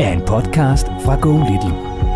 er en podcast fra Go Little.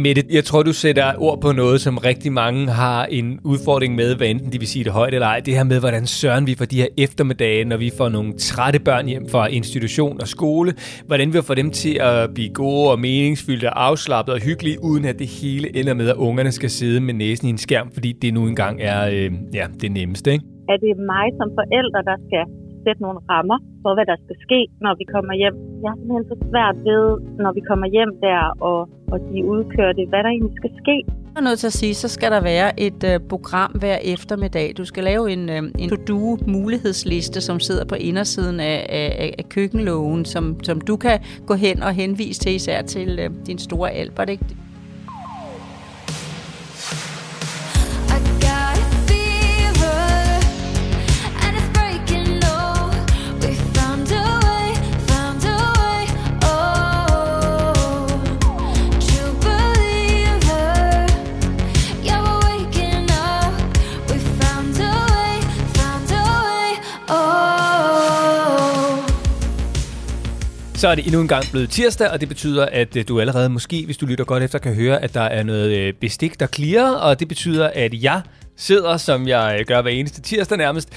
Mette, jeg tror, du sætter ord på noget, som rigtig mange har en udfordring med, hvad enten de vil sige det højt eller ej. Det her med, hvordan søren vi for de her eftermiddage, når vi får nogle trætte børn hjem fra institution og skole, hvordan vi får dem til at blive gode og meningsfyldte og afslappede og hyggelige, uden at det hele ender med, at ungerne skal sidde med næsen i en skærm, fordi det nu engang er øh, ja, det nemmeste. Ikke? Er det mig som forælder, der skal sætte nogle rammer for, hvad der skal ske, når vi kommer hjem. Jeg har simpelthen så svært ved, når vi kommer hjem der, og, og de udkørte, hvad der egentlig skal ske. Jeg er nødt til at sige, så skal der være et øh, program hver eftermiddag. Du skal lave en, øh, en to-do mulighedsliste, som sidder på indersiden af, af, af køkkenlågen, som, som du kan gå hen og henvise til, især til øh, din store Albert. Ikke? Så er det endnu en gang blevet tirsdag, og det betyder, at øh, du allerede måske, hvis du lytter godt efter, kan høre, at der er noget øh, bestik, der klirrer. og det betyder, at jeg sidder, som jeg øh, gør hver eneste tirsdag nærmest,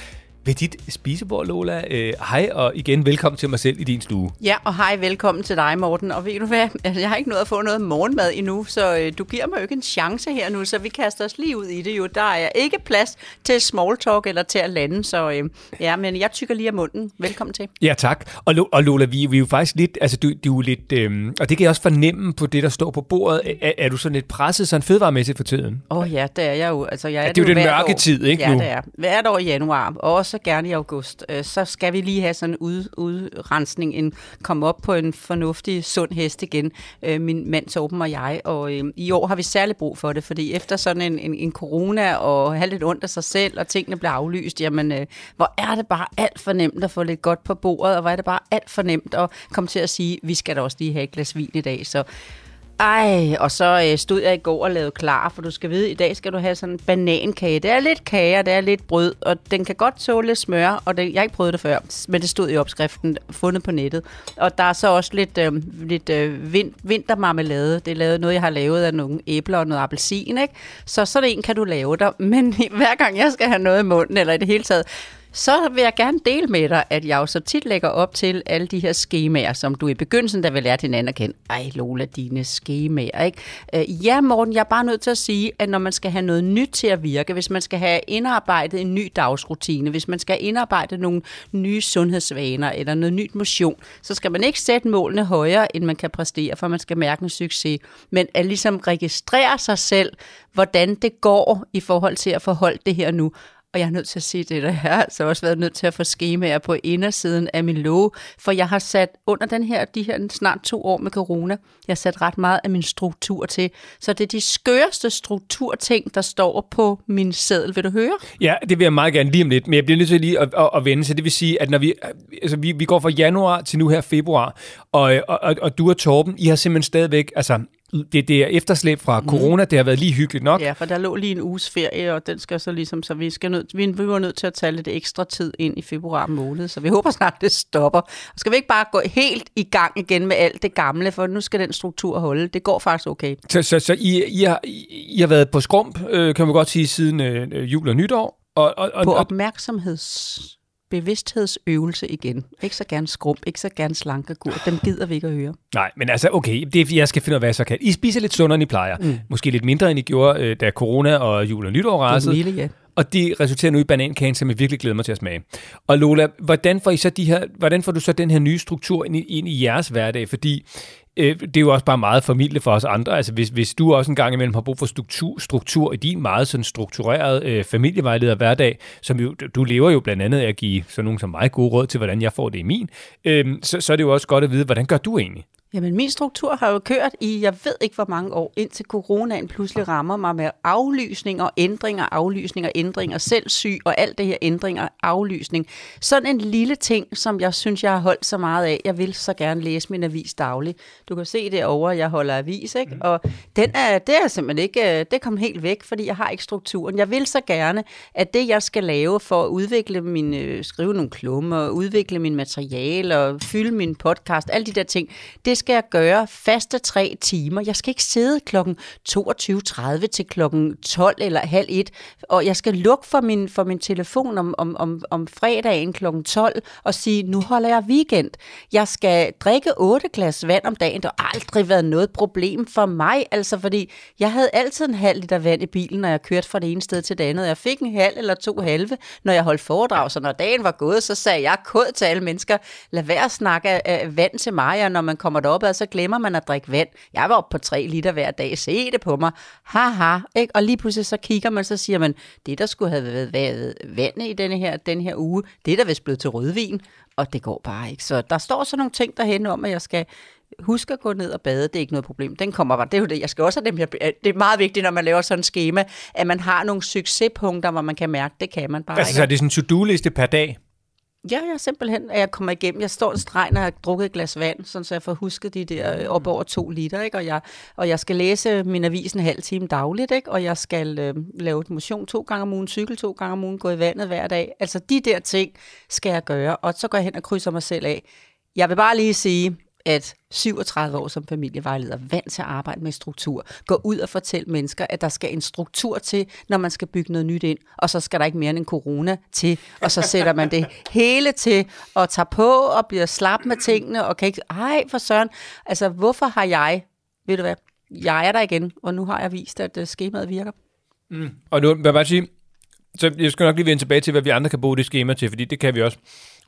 ved dit spisebord, Lola. Øh, hej, og igen velkommen til mig selv i din stue. Ja, og hej, velkommen til dig, Morten. Og ved du hvad, altså, jeg har ikke nået at få noget morgenmad endnu, så øh, du giver mig jo ikke en chance her nu, så vi kaster os lige ud i det jo. Der er ikke plads til small talk eller til at lande, så øh, ja, men jeg tykker lige af munden. Velkommen til. Ja, tak. Og, og Lola, vi, vi er jo faktisk lidt, altså du, du er lidt, øh, og det kan jeg også fornemme på det, der står på bordet. Er, er du sådan lidt presset sådan fødevaremæssigt for tiden? Åh oh, ja, det er jeg jo. Altså, jeg er ja, det er jo den mørke år. tid, ikke ja, nu? Ja, det er. Hvert år i januar, og så gerne i august, øh, så skal vi lige have sådan en ud, udrensning, en komme op på en fornuftig, sund hest igen, øh, min mand Torben og jeg. Og øh, i år har vi særlig brug for det, fordi efter sådan en, en, en corona og have lidt ondt af sig selv, og tingene bliver aflyst, jamen øh, hvor er det bare alt for nemt at få lidt godt på bordet, og hvor er det bare alt for nemt at komme til at sige, vi skal da også lige have et glas vin i dag. Så ej, og så øh, stod jeg i går og lavede klar, for du skal vide, i dag skal du have sådan en banankage. Det er lidt kage, og det er lidt brød, og den kan godt tåle lidt smør, og det, jeg har ikke prøvet det før, men det stod i opskriften, fundet på nettet. Og der er så også lidt, øh, lidt øh, vind, vintermarmelade. Det er lavet noget, jeg har lavet af nogle æbler og noget appelsin, ikke? Så sådan en kan du lave der, men hver gang jeg skal have noget i munden, eller i det hele taget, så vil jeg gerne dele med dig, at jeg jo så tit lægger op til alle de her skemaer, som du i begyndelsen, da vi lærte hinanden at kende. Ej, Lola, dine skemaer, ikke? Øh, ja, Morten, jeg er bare nødt til at sige, at når man skal have noget nyt til at virke, hvis man skal have indarbejdet en ny dagsrutine, hvis man skal indarbejde nogle nye sundhedsvaner eller noget nyt motion, så skal man ikke sætte målene højere, end man kan præstere, for man skal mærke en succes. Men at ligesom registrere sig selv, hvordan det går i forhold til at forholde det her nu. Og jeg er nødt til at sige det, der jeg har altså også været nødt til at få skemaer på indersiden af min låge, for jeg har sat under den her, de her snart to år med corona, jeg har sat ret meget af min struktur til. Så det er de skøreste strukturting, der står på min seddel. Vil du høre? Ja, det vil jeg meget gerne lige om lidt, men jeg bliver nødt til lige at, at, at vende, så det vil sige, at når vi, altså vi, vi går fra januar til nu her februar, og, og, og, og du og Torben, I har simpelthen stadigvæk, altså det, det er efterslæb fra mm. corona, det har været lige hyggeligt nok. Ja, for der lå lige en uges ferie, og den skal så ligesom, så vi, skal nød, vi, vi var nødt til at tage lidt ekstra tid ind i februar måned, så vi håber snart, det stopper. Og skal vi ikke bare gå helt i gang igen med alt det gamle, for nu skal den struktur holde. Det går faktisk okay. Så, så, så I, I, har, I har været på skrump, øh, kan man godt sige, siden øh, jul og nytår? Og, og, og, på opmærksomheds bevidsthedsøvelse igen. Ikke så gerne skrump, ikke så gerne slankekur. Dem gider vi ikke at høre. Nej, men altså, okay, det er, jeg skal finde ud af, hvad jeg så kan. I spiser lidt sundere, end I plejer. Mm. Måske lidt mindre, end I gjorde, øh, da corona og jul og nytår rasede. Lille, ja. Og det resulterer nu i banankagen, som jeg virkelig glæder mig til at smage. Og Lola, hvordan får, I så de her, hvordan får du så den her nye struktur ind i, ind i jeres hverdag? Fordi øh, det er jo også bare meget familie for os andre. Altså hvis, hvis du også en gang imellem har brug for struktur, struktur i din meget sådan strukturerede øh, familievejleder hverdag, som jo, du lever jo blandt andet af at give sådan nogen som mig gode råd til, hvordan jeg får det i min, øh, så, så er det jo også godt at vide, hvordan gør du egentlig? Jamen, min struktur har jo kørt i, jeg ved ikke hvor mange år, indtil coronaen pludselig rammer mig med aflysninger, ændringer, aflysninger, ændringer, selv syg og alt det her ændringer, aflysning. Sådan en lille ting, som jeg synes, jeg har holdt så meget af. Jeg vil så gerne læse min avis dagligt. Du kan se det over, jeg holder avis, ikke? Mm. Og den er, det er simpelthen ikke, øh, det kom helt væk, fordi jeg har ikke strukturen. Jeg vil så gerne, at det, jeg skal lave for at udvikle min, øh, skrive nogle klummer, udvikle min materiale og fylde min podcast, alle de der ting, det skal jeg gøre faste tre timer. Jeg skal ikke sidde klokken 22.30 til klokken 12 eller halv et, og jeg skal lukke for min, for min telefon om, om, om, om fredagen klokken 12 og sige, nu holder jeg weekend. Jeg skal drikke 8 glas vand om dagen. Det har aldrig været noget problem for mig, altså fordi jeg havde altid en halv liter vand i bilen, når jeg kørte fra det ene sted til det andet. Jeg fik en halv eller to halve, når jeg holdt foredrag, så når dagen var gået, så sagde jeg kod til alle mennesker, lad være at snakke af vand til mig, og når man kommer derop, så glemmer man at drikke vand. Jeg var oppe på 3 liter hver dag, se det på mig. Haha, ikke? Og lige pludselig så kigger man, så siger man, det der skulle have været, været vand i denne her, den her uge, det er der vist blevet til rødvin, og det går bare ikke. Så der står så nogle ting derhen om, at jeg skal huske at gå ned og bade, det er ikke noget problem. Den kommer bare, det er jo det, jeg skal også have dem her, det er meget vigtigt, når man laver sådan en schema, at man har nogle succespunkter, hvor man kan mærke, det kan man bare altså, ikke. så det er sådan en to-do-liste per dag? Ja, jeg simpelthen, at jeg kommer igennem. Jeg står en streg, når jeg har drukket et glas vand, sådan så jeg får husket de der øh, op over to liter, ikke? Og, jeg, og jeg skal læse min avis en halv time dagligt, ikke? og jeg skal øh, lave motion to gange om ugen, cykel to gange om ugen, gå i vandet hver dag. Altså de der ting skal jeg gøre, og så går jeg hen og krydser mig selv af. Jeg vil bare lige sige, at 37 år som familievejleder, vant til at arbejde med struktur, gå ud og fortælle mennesker, at der skal en struktur til, når man skal bygge noget nyt ind, og så skal der ikke mere end en corona til, og så sætter man det hele til, og tager på, og bliver slap med tingene, og kan ikke, ej for søren, altså hvorfor har jeg, ved du hvad, jeg er der igen, og nu har jeg vist, at uh, skemaet virker. Mm. Og nu vil jeg bare sige, så jeg skal nok lige vende tilbage til, hvad vi andre kan bruge det schema til, fordi det kan vi også.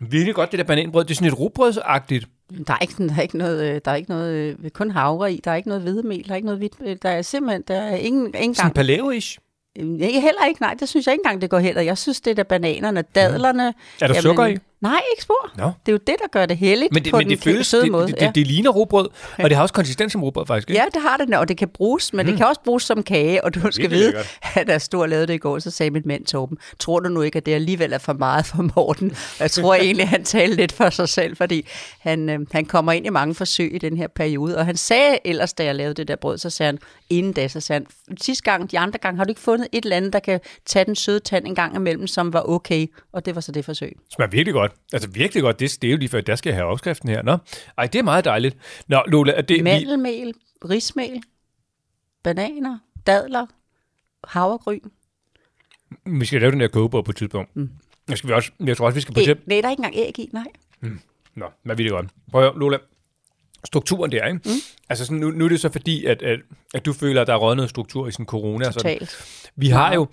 Virkelig godt, det der bananbrød. Det er sådan et rugbrødsagtigt. Der er ikke, der er ikke noget, øh, der er ikke noget, øh, kun havre i, der er ikke noget hvedemel, der er ikke noget hvidt, øh, der er simpelthen, der er ingen, ingen Sådan paleo-ish? Ikke, heller ikke, nej, det synes jeg ikke engang, det går heller. Jeg synes, det er der bananerne, dadlerne. Ja. Er der jamen, sukker i? Nej, ikke spor. No. Det er jo det, der gør det heldigt men det, på men den det føles, søde det, måde. Det, det, det, ligner rugbrød, og det har også konsistens som rugbrød faktisk. Ikke? Ja, det har det, og det kan bruges, men mm. det kan også bruges som kage, og du skal vide, at der stod og lavede det i går, så sagde min mand Torben, tror du nu ikke, at det alligevel er for meget for Morten? jeg tror egentlig, han talte lidt for sig selv, fordi han, øh, han kommer ind i mange forsøg i den her periode, og han sagde ellers, da jeg lavede det der brød, så sagde han, inden da, så sagde han, sidste gang, de andre gange, har du ikke fundet et eller andet, der kan tage den søde tand en gang imellem, som var okay, og det var så det forsøg. Smager virkelig godt. Altså virkelig godt. Det, det er jo lige før, der skal jeg have opskriften her. Nå, ej, det er meget dejligt. Nå, Lola, er det... Mandelmel, rismel, bananer, dadler, havregryn. Vi skal lave den der kogebord på et tidspunkt. Mm. Jeg, skal vi også, jeg tror også, vi skal på det. Nej, der er ikke engang æg i, nej. Mm. Nå, hvad vil det godt. Prøv at Lola. Strukturen der, ikke? Mm. Altså sådan, nu, nu er det så fordi, at, at, at du føler, at der er røget noget struktur i sådan corona. Totalt. Sådan. Vi har jo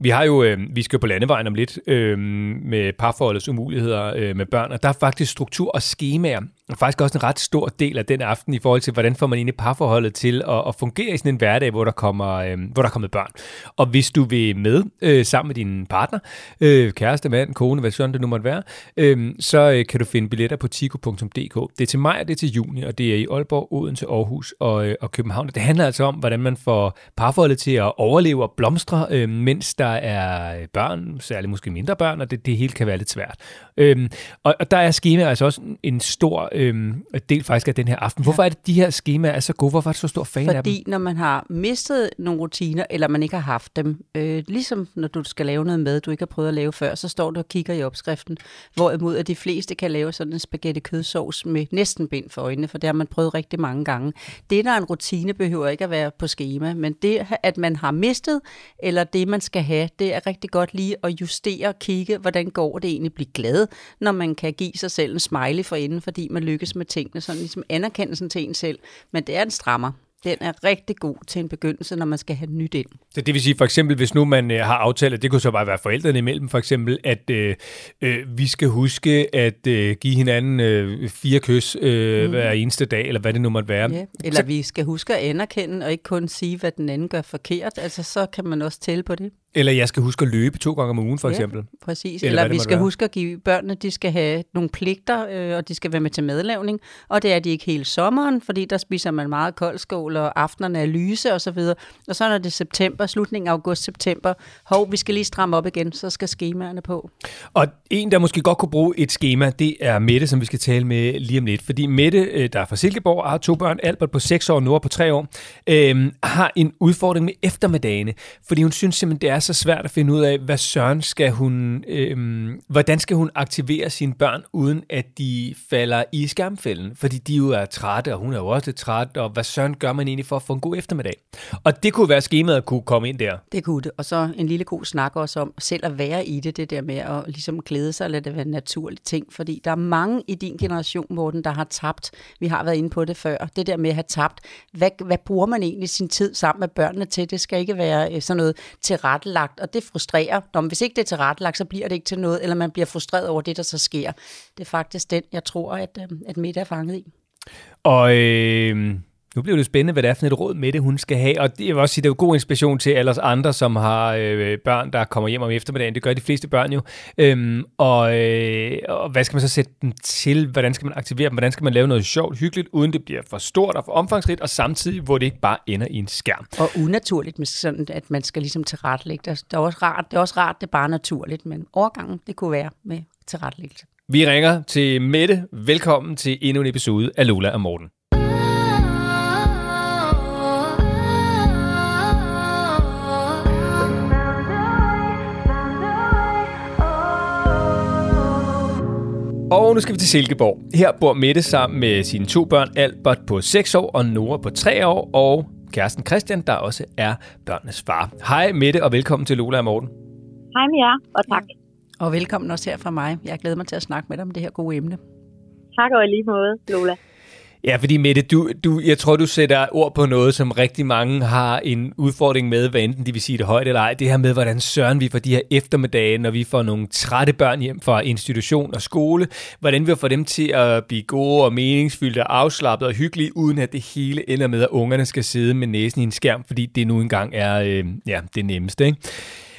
vi har jo, øh, vi skal på landevejen om lidt øh, med parforholdets umuligheder øh, med børn, og der er faktisk struktur og skemaer, og faktisk også en ret stor del af den aften i forhold til, hvordan får man egentlig parforholdet til at, at fungere i sådan en hverdag, hvor der kommer, øh, hvor der kommer børn. Og hvis du vil med øh, sammen med din partner, øh, kæreste, mand, kone, hvad sådan det nu måtte være, øh, så øh, kan du finde billetter på tico.dk. Det er til maj, og det er til juni, og det er i Aalborg, Odense, Aarhus og, øh, og København. Det handler altså om, hvordan man får parforholdet til at overleve og blomstre, øh, mens der er øh, børn, særligt måske mindre børn, og det, det hele kan være lidt svært. Øh, og, og der er skema altså også en stor øh, del faktisk af den her aften. Hvorfor er det, de her skemaer er så gode? Hvorfor er du så stor fan Fordi af dem? Fordi når man har mistet nogle rutiner, eller man ikke har haft dem, øh, ligesom når du skal lave noget mad, du ikke har prøvet at lave før, så står du og kigger i opskriften. Hvorimod at de fleste kan lave sådan en spaghetti kødsovs med næsten bind for øjnene, for det har man prøvet rigtig mange gange. Det, der er en rutine, behøver ikke at være på schema, men det, at man har mistet, eller det, man skal have, det er rigtig godt lige at justere og kigge, hvordan går det egentlig, blive glad, når man kan give sig selv en smiley for inden, fordi man lykkes med tingene, sådan ligesom anerkendelsen til en selv. Men det er en strammer. Den er rigtig god til en begyndelse, når man skal have nyt ind. Så det vil sige for eksempel, hvis nu man øh, har aftalt, at det kunne så bare være forældrene imellem, for eksempel, at øh, øh, vi skal huske at øh, give hinanden øh, fire kys øh, mm. hver eneste dag, eller hvad det nu måtte være. Ja. Eller så... vi skal huske at anerkende, og ikke kun sige, hvad den anden gør forkert. Altså, så kan man også tælle på det. Eller jeg skal huske at løbe to gange om ugen, for ja, eksempel. præcis. Eller, Eller vi skal være. huske at give børnene, de skal have nogle pligter, øh, og de skal være med til madlavning. Og det er de ikke hele sommeren, fordi der spiser man meget koldskål, og aftenerne er lyse og så videre. Og så når det er september, slutningen af august-september, hov, vi skal lige stramme op igen, så skal skemaerne på. Og en, der måske godt kunne bruge et schema, det er Mette, som vi skal tale med lige om lidt. Fordi Mette, øh, der er fra Silkeborg, har to børn, Albert på 6 år og Nora på 3 år, øh, har en udfordring med eftermiddagene, fordi hun synes simpelthen, det er er så svært at finde ud af, hvad søren skal hun, øhm, hvordan skal hun aktivere sine børn, uden at de falder i skærmfælden? Fordi de jo er trætte, og hun er jo også lidt træt, og hvad søren gør man egentlig for at få en god eftermiddag? Og det kunne være skemaet at kunne komme ind der. Det kunne det. Og så en lille god snak også om selv at være i det, det der med at ligesom glæde sig, lade det være en naturlig ting. Fordi der er mange i din generation, Morten, der har tabt. Vi har været inde på det før. Det der med at have tabt. Hvad, hvad bruger man egentlig sin tid sammen med børnene til? Det skal ikke være øh, sådan noget tilrettelagt, og det frustrerer. Nå, men hvis ikke det er tilrettelagt, så bliver det ikke til noget, eller man bliver frustreret over det, der så sker. Det er faktisk den, jeg tror, at, øhm, at Mette er fanget i. Og øh, nu bliver det spændende, hvad det er for et råd med det, hun skal have. Og det, vil også sige, det er jo god inspiration til alle os andre, som har øh, børn, der kommer hjem om eftermiddagen. Det gør de fleste børn jo. Øhm, og, øh, og hvad skal man så sætte dem til? Hvordan skal man aktivere dem? Hvordan skal man lave noget sjovt, hyggeligt, uden det bliver for stort og for omfangsrigt, og samtidig, hvor det ikke bare ender i en skærm. Og unaturligt, med sådan, at man skal ligesom tilrettelægge det. Det er også rart, det er også rart, det er bare naturligt, men overgangen, det kunne være med tilrettelæggelse. Vi ringer til Mette. Velkommen til endnu en episode af Lola og Morten. Og nu skal vi til Silkeborg. Her bor Mette sammen med sine to børn, Albert på 6 år og Nora på 3 år, og kæresten Christian, der også er børnenes far. Hej Mette, og velkommen til Lola og Morten. Hej med jer, og tak. Og velkommen også her fra mig. Jeg glæder mig til at snakke med dig om det her gode emne. Tak og i lige måde, Lola. Ja, fordi Mette, du, du, jeg tror, du sætter ord på noget, som rigtig mange har en udfordring med, hvad enten de vil sige det højt eller ej. Det her med, hvordan søren vi får de her eftermiddage, når vi får nogle trætte børn hjem fra institution og skole. Hvordan vi får dem til at blive gode og meningsfyldte og afslappede og hyggelige, uden at det hele ender med, at ungerne skal sidde med næsen i en skærm, fordi det nu engang er øh, ja, det nemmeste. Ikke?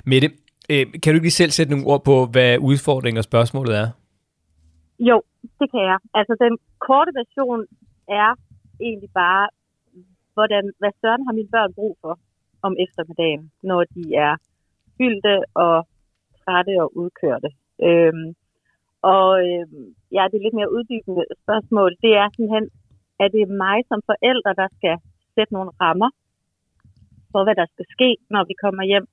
Mette, øh, kan du ikke lige selv sætte nogle ord på, hvad udfordringen og spørgsmålet er? Jo, det kan jeg. Altså den korte version er egentlig bare, hvordan, hvad søren har mine børn brug for om eftermiddagen, når de er fyldte og trætte og udkørte. Øhm, og øhm, ja, det er lidt mere uddybende spørgsmål. Det er simpelthen, er det mig som forældre, der skal sætte nogle rammer for, hvad der skal ske, når vi kommer hjem.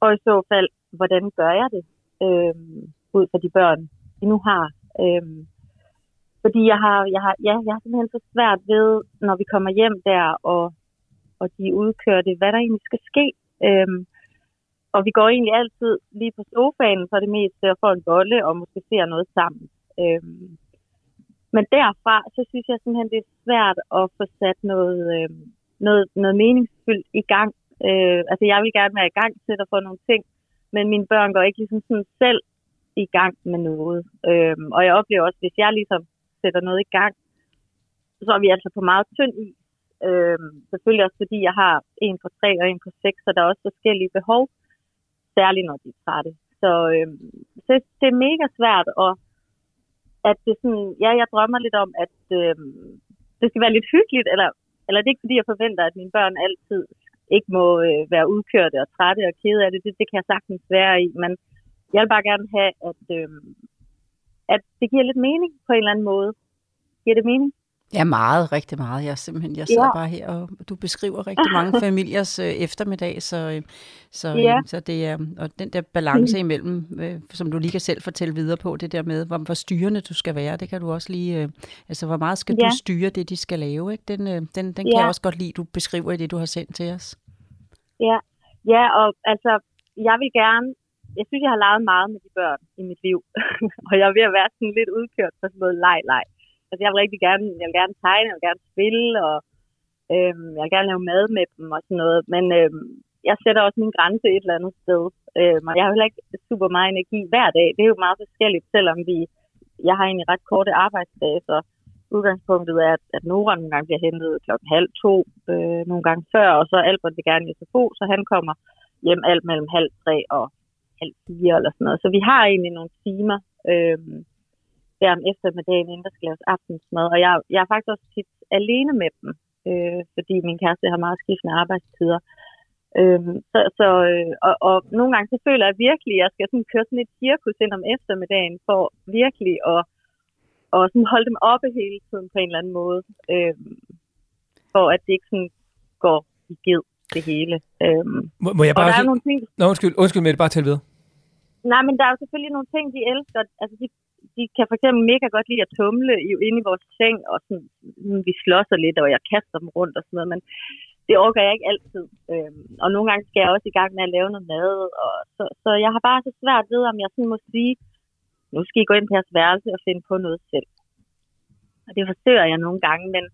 Og i så fald, hvordan gør jeg det øhm, ud fra de børn, de nu har. Øhm, fordi jeg har, jeg har, ja, jeg har simpelthen så svært ved, når vi kommer hjem der, og, og de udkører det, hvad der egentlig skal ske. Øhm, og vi går egentlig altid lige på sofaen for det meste og får en bolle og måske ser noget sammen. Øhm, men derfra, så synes jeg simpelthen, det er svært at få sat noget, øhm, noget, noget meningsfyldt i gang. Øh, altså, jeg vil gerne være i gang til at få nogle ting, men mine børn går ikke ligesom sådan selv i gang med noget. Øhm, og jeg oplever også, hvis jeg ligesom sætter noget i gang, så er vi altså på meget tynd i. Øhm, selvfølgelig også fordi jeg har en på tre og en på seks, så der er også forskellige behov, særligt når de er trætte. Så øhm, så det er mega svært, og at det sådan, ja, jeg drømmer lidt om, at øhm, det skal være lidt hyggeligt, eller, eller det er ikke fordi, jeg forventer, at mine børn altid ikke må øh, være udkørte og trætte og kede af det. det. Det kan jeg sagtens være i, men jeg vil bare gerne have, at, øhm, at det giver lidt mening på en eller anden måde. Giver det mening? Ja, meget, rigtig meget. Jeg simpelthen, jeg sidder ja. bare her, og du beskriver rigtig mange familiers øh, eftermiddag, så, øh, så, øh, ja. så det er, og den der balance mm. imellem, øh, som du lige kan selv fortælle videre på, det der med, hvor, hvor styrende du skal være, det kan du også lige, øh, altså hvor meget skal ja. du styre det, de skal lave, ikke? Den, øh, den, den kan ja. jeg også godt lide, du beskriver i det, du har sendt til os. Ja, ja og altså, jeg vil gerne, jeg synes, jeg har leget meget med de børn i mit liv, og jeg er ved at være sådan lidt udkørt på sådan noget leg-leg. Altså, jeg vil rigtig gerne, jeg vil gerne tegne, jeg vil gerne spille, og øhm, jeg vil gerne lave mad med dem og sådan noget. Men øhm, jeg sætter også min grænse et eller andet sted. Øhm, og jeg har heller ikke super meget energi hver dag. Det er jo meget forskelligt, selvom vi, jeg har egentlig ret korte arbejdsdage, så udgangspunktet er, at, at Nora nogle gange bliver hentet klokken halv to, øh, nogle gange før, og så Albert vil gerne i SFO, så han kommer hjem alt mellem halv tre og halv fire eller sådan noget. Så vi har egentlig nogle timer, øh, der om eftermiddagen, inden der skal laves aftensmad. Og jeg, jeg er faktisk også tit alene med dem, øh, fordi min kæreste har meget skiftende arbejdstider. Øh, så, så, øh, og, og nogle gange så føler jeg virkelig, at jeg skal sådan køre sådan et cirkus ind om eftermiddagen, for virkelig at og sådan holde dem oppe hele tiden på en eller anden måde, øh, for at det ikke sådan går i ged det hele. Øh, må, må jeg bare... Og der er nogle ting... Nå, undskyld, undskyld med det, bare til videre. Nej, men der er jo selvfølgelig nogle ting, de elsker. Altså, de de kan for eksempel mega godt lide at tumle inde i vores seng, og sådan, vi slåsser lidt, og jeg kaster dem rundt og sådan noget, men det orker jeg ikke altid. Øhm, og nogle gange skal jeg også i gang med at lave noget mad, og så, så jeg har bare så svært ved, om jeg sådan må sige, nu skal I gå ind på jeres værelse og finde på noget selv. Og det forsøger jeg nogle gange, men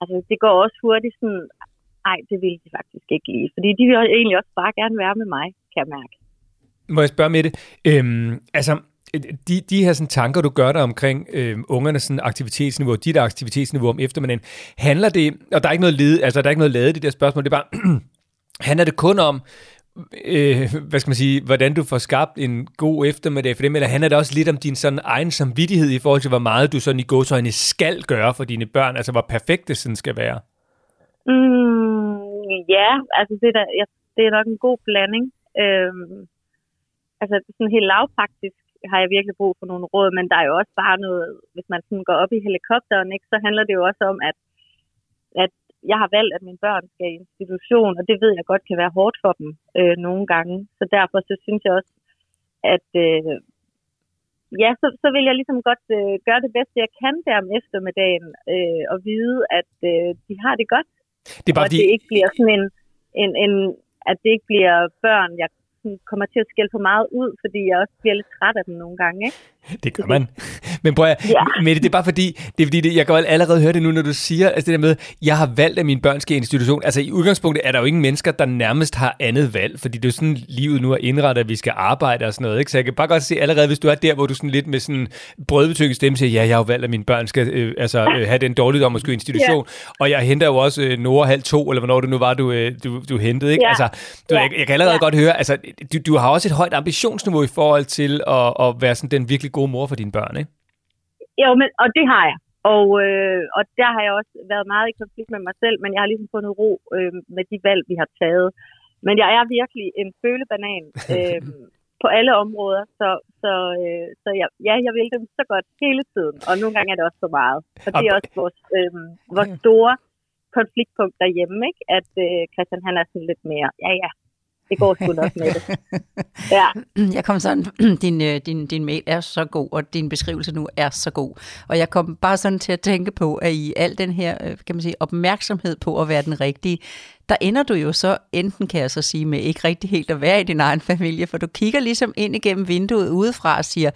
altså, det går også hurtigt sådan, ej, det vil de faktisk ikke lige. Fordi de vil egentlig også bare gerne være med mig, kan jeg mærke. Må jeg spørge med det? Øhm, altså, de, de her sådan, tanker, du gør dig omkring øh, ungernes sådan, aktivitetsniveau, dit aktivitetsniveau om eftermiddagen, handler det, og der er ikke noget led, altså der er ikke noget lavet i det der spørgsmål, det er bare, handler det kun om, øh, hvad skal man sige, hvordan du får skabt en god eftermiddag for dem, eller handler det også lidt om din sådan egen samvittighed i forhold til, hvor meget du sådan i godsøjne skal gøre for dine børn, altså hvor perfekt det sådan skal være? Mm, ja, altså det er, da, ja, det er nok en god blanding. Øhm, altså sådan helt lavpraktisk har jeg virkelig brug for nogle råd, men der er jo også bare noget, hvis man sådan går op i helikopteren, ikke, så handler det jo også om, at, at jeg har valgt, at mine børn skal i institution, og det ved jeg godt kan være hårdt for dem øh, nogle gange. Så derfor så synes jeg også, at øh, ja, så, så vil jeg ligesom godt øh, gøre det bedste, jeg kan der om eftermiddagen, øh, og vide, at øh, de har det godt. Det er bare og at det ikke bliver sådan en, en, en, at det ikke bliver børn, jeg kommer til at skælde for meget ud, fordi jeg også bliver lidt træt af dem nogle gange. Ikke? Det gør man. Men prøv at, ja. Mette, det er bare fordi, det er fordi det, jeg kan allerede høre det nu, når du siger, altså det der med, jeg har valgt, at min børn skal i institution. Altså i udgangspunktet er der jo ingen mennesker, der nærmest har andet valg, fordi det er sådan, livet nu er indrettet, at vi skal arbejde og sådan noget. Ikke? Så jeg kan bare godt se allerede, hvis du er der, hvor du sådan lidt med sådan brødbetynget stemme siger, ja, jeg har jo valgt, at mine børn skal øh, altså, øh, have den dårligdom og skulle i institution. Ja. Og jeg henter jo også øh, Nora halv to, eller hvornår det nu var, du, øh, du, du hentede. Ikke? Ja. Altså, du, ja. jeg, jeg, kan allerede ja. godt høre, altså, du, du har også et højt ambitionsniveau i forhold til at, at være sådan den virkelig gode mor for dine børn, ikke? Jo, men, og det har jeg. Og, øh, og der har jeg også været meget i konflikt med mig selv, men jeg har ligesom fundet ro øh, med de valg, vi har taget. Men jeg er virkelig en følebanan øh, på alle områder, så, så, øh, så jeg, ja, jeg vil dem så godt hele tiden, og nogle gange er det også for meget. Og det er også vores, øh, vores store konfliktpunkt derhjemme, ikke? at øh, Christian han er sådan lidt mere, ja ja, det går sgu nok med det. Ja. Jeg kom sådan, din, øh, din, din mail er så god, og din beskrivelse nu er så god. Og jeg kom bare sådan til at tænke på, at i al den her øh, kan man sige, opmærksomhed på at være den rigtige, der ender du jo så enten, kan jeg så sige, med ikke rigtig helt at være i din egen familie, for du kigger ligesom ind igennem vinduet udefra og siger,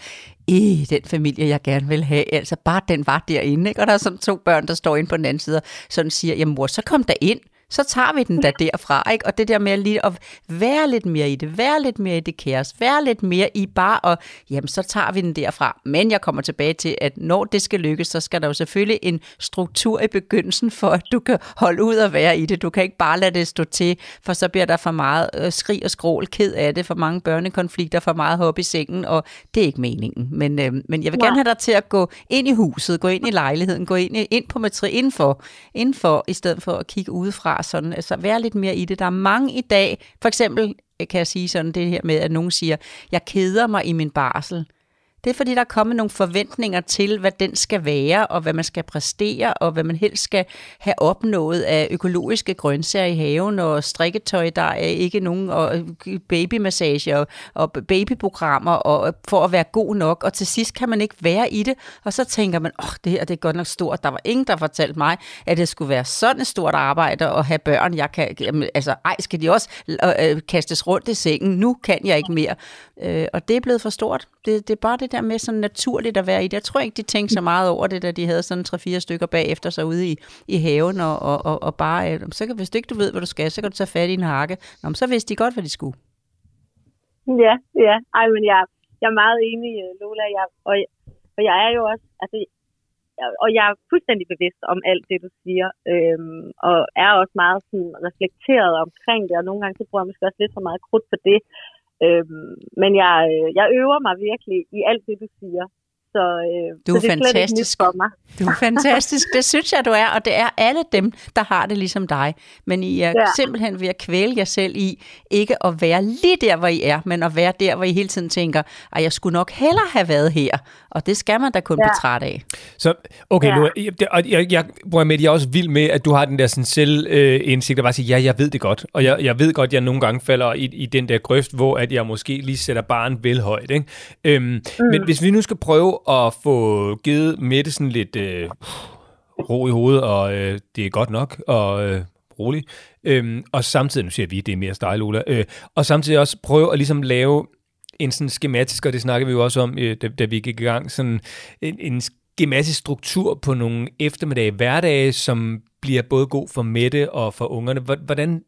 i den familie, jeg gerne vil have, altså bare den var derinde, ikke? og der er sådan to børn, der står inde på den anden side, og sådan siger, jamen mor, så kom der ind, så tager vi den da derfra, ikke? Og det der med lige at være lidt mere i det, være lidt mere i det kaos, være lidt mere i bare, og jamen, så tager vi den derfra. Men jeg kommer tilbage til, at når det skal lykkes, så skal der jo selvfølgelig en struktur i begyndelsen, for at du kan holde ud og være i det. Du kan ikke bare lade det stå til, for så bliver der for meget øh, skrig og skrål, ked af det, for mange børnekonflikter, for meget hop i sengen, og det er ikke meningen. Men, øh, men jeg vil gerne have dig til at gå ind i huset, gå ind i lejligheden, gå ind, ind på matri, indenfor, indenfor, i stedet for at kigge udefra sådan, altså være lidt mere i det. Der er mange i dag, for eksempel kan jeg sige sådan det her med, at nogen siger, jeg keder mig i min barsel. Det er fordi, der er kommet nogle forventninger til, hvad den skal være, og hvad man skal præstere, og hvad man helst skal have opnået af økologiske grøntsager i haven, og strikketøj, der er ikke nogen, og babymassage, og, og babyprogrammer, og for at være god nok, og til sidst kan man ikke være i det, og så tænker man, åh, oh, det her det er godt nok stort. Der var ingen, der fortalte mig, at det skulle være sådan et stort arbejde at have børn. Jeg kan, altså, ej, skal de også øh, øh, kastes rundt i sengen? Nu kan jeg ikke mere. Øh, og det er blevet for stort. Det, det er bare det der med sådan naturligt at være i det. Jeg tror ikke, de tænkte så meget over det, da de havde sådan tre-fire stykker bagefter sig ude i, i haven, og, og, og, og bare, øh, så kan, hvis du ikke du ved, hvad du skal, så kan du tage fat i en hakke. Nå, så vidste de godt, hvad de skulle. Ja, ja. Ej, men jeg, jeg er meget enig, øh, Lola. Jeg, og, og jeg er jo også, altså, og jeg er fuldstændig bevidst om alt det, du siger, øhm, og er også meget sådan reflekteret omkring det, og nogle gange så bruger jeg måske også lidt for meget krudt på det. Øhm, men jeg, øh, jeg øver mig virkelig i alt det, du siger. Så, øh, du er, så det er fantastisk. for mig. Du er fantastisk. Det synes jeg, du er, og det er alle dem, der har det ligesom dig. Men I er ja. simpelthen ved at kvæle jer selv i, ikke at være lige der, hvor I er, men at være der, hvor I hele tiden tænker, at jeg skulle nok hellere have været her. Og det skal man da kun ja. blive træt af. Så, okay, ja. nu, jeg, jeg, jeg, jeg, med, jeg er også vild med, at du har den der sådan selvindsigt, øh, at bare sige, ja, jeg ved det godt. Og jeg, jeg ved godt, at jeg nogle gange falder i, i den der grøft, hvor at jeg måske lige sætter barn vel højt. Ikke? Øhm, mm. Men hvis vi nu skal prøve at få givet Mette sådan lidt øh, ro i hovedet, og øh, det er godt nok, og øh, rolig. Øhm, og samtidig, nu siger vi, det er mere style, Ola, øh, og samtidig også prøve at ligesom lave en sådan skematisk, og det snakker vi jo også om, øh, da, da vi gik i gang, sådan en, en skematisk struktur på nogle eftermiddage, hverdage, som bliver både god for Mette og for ungerne. Hvordan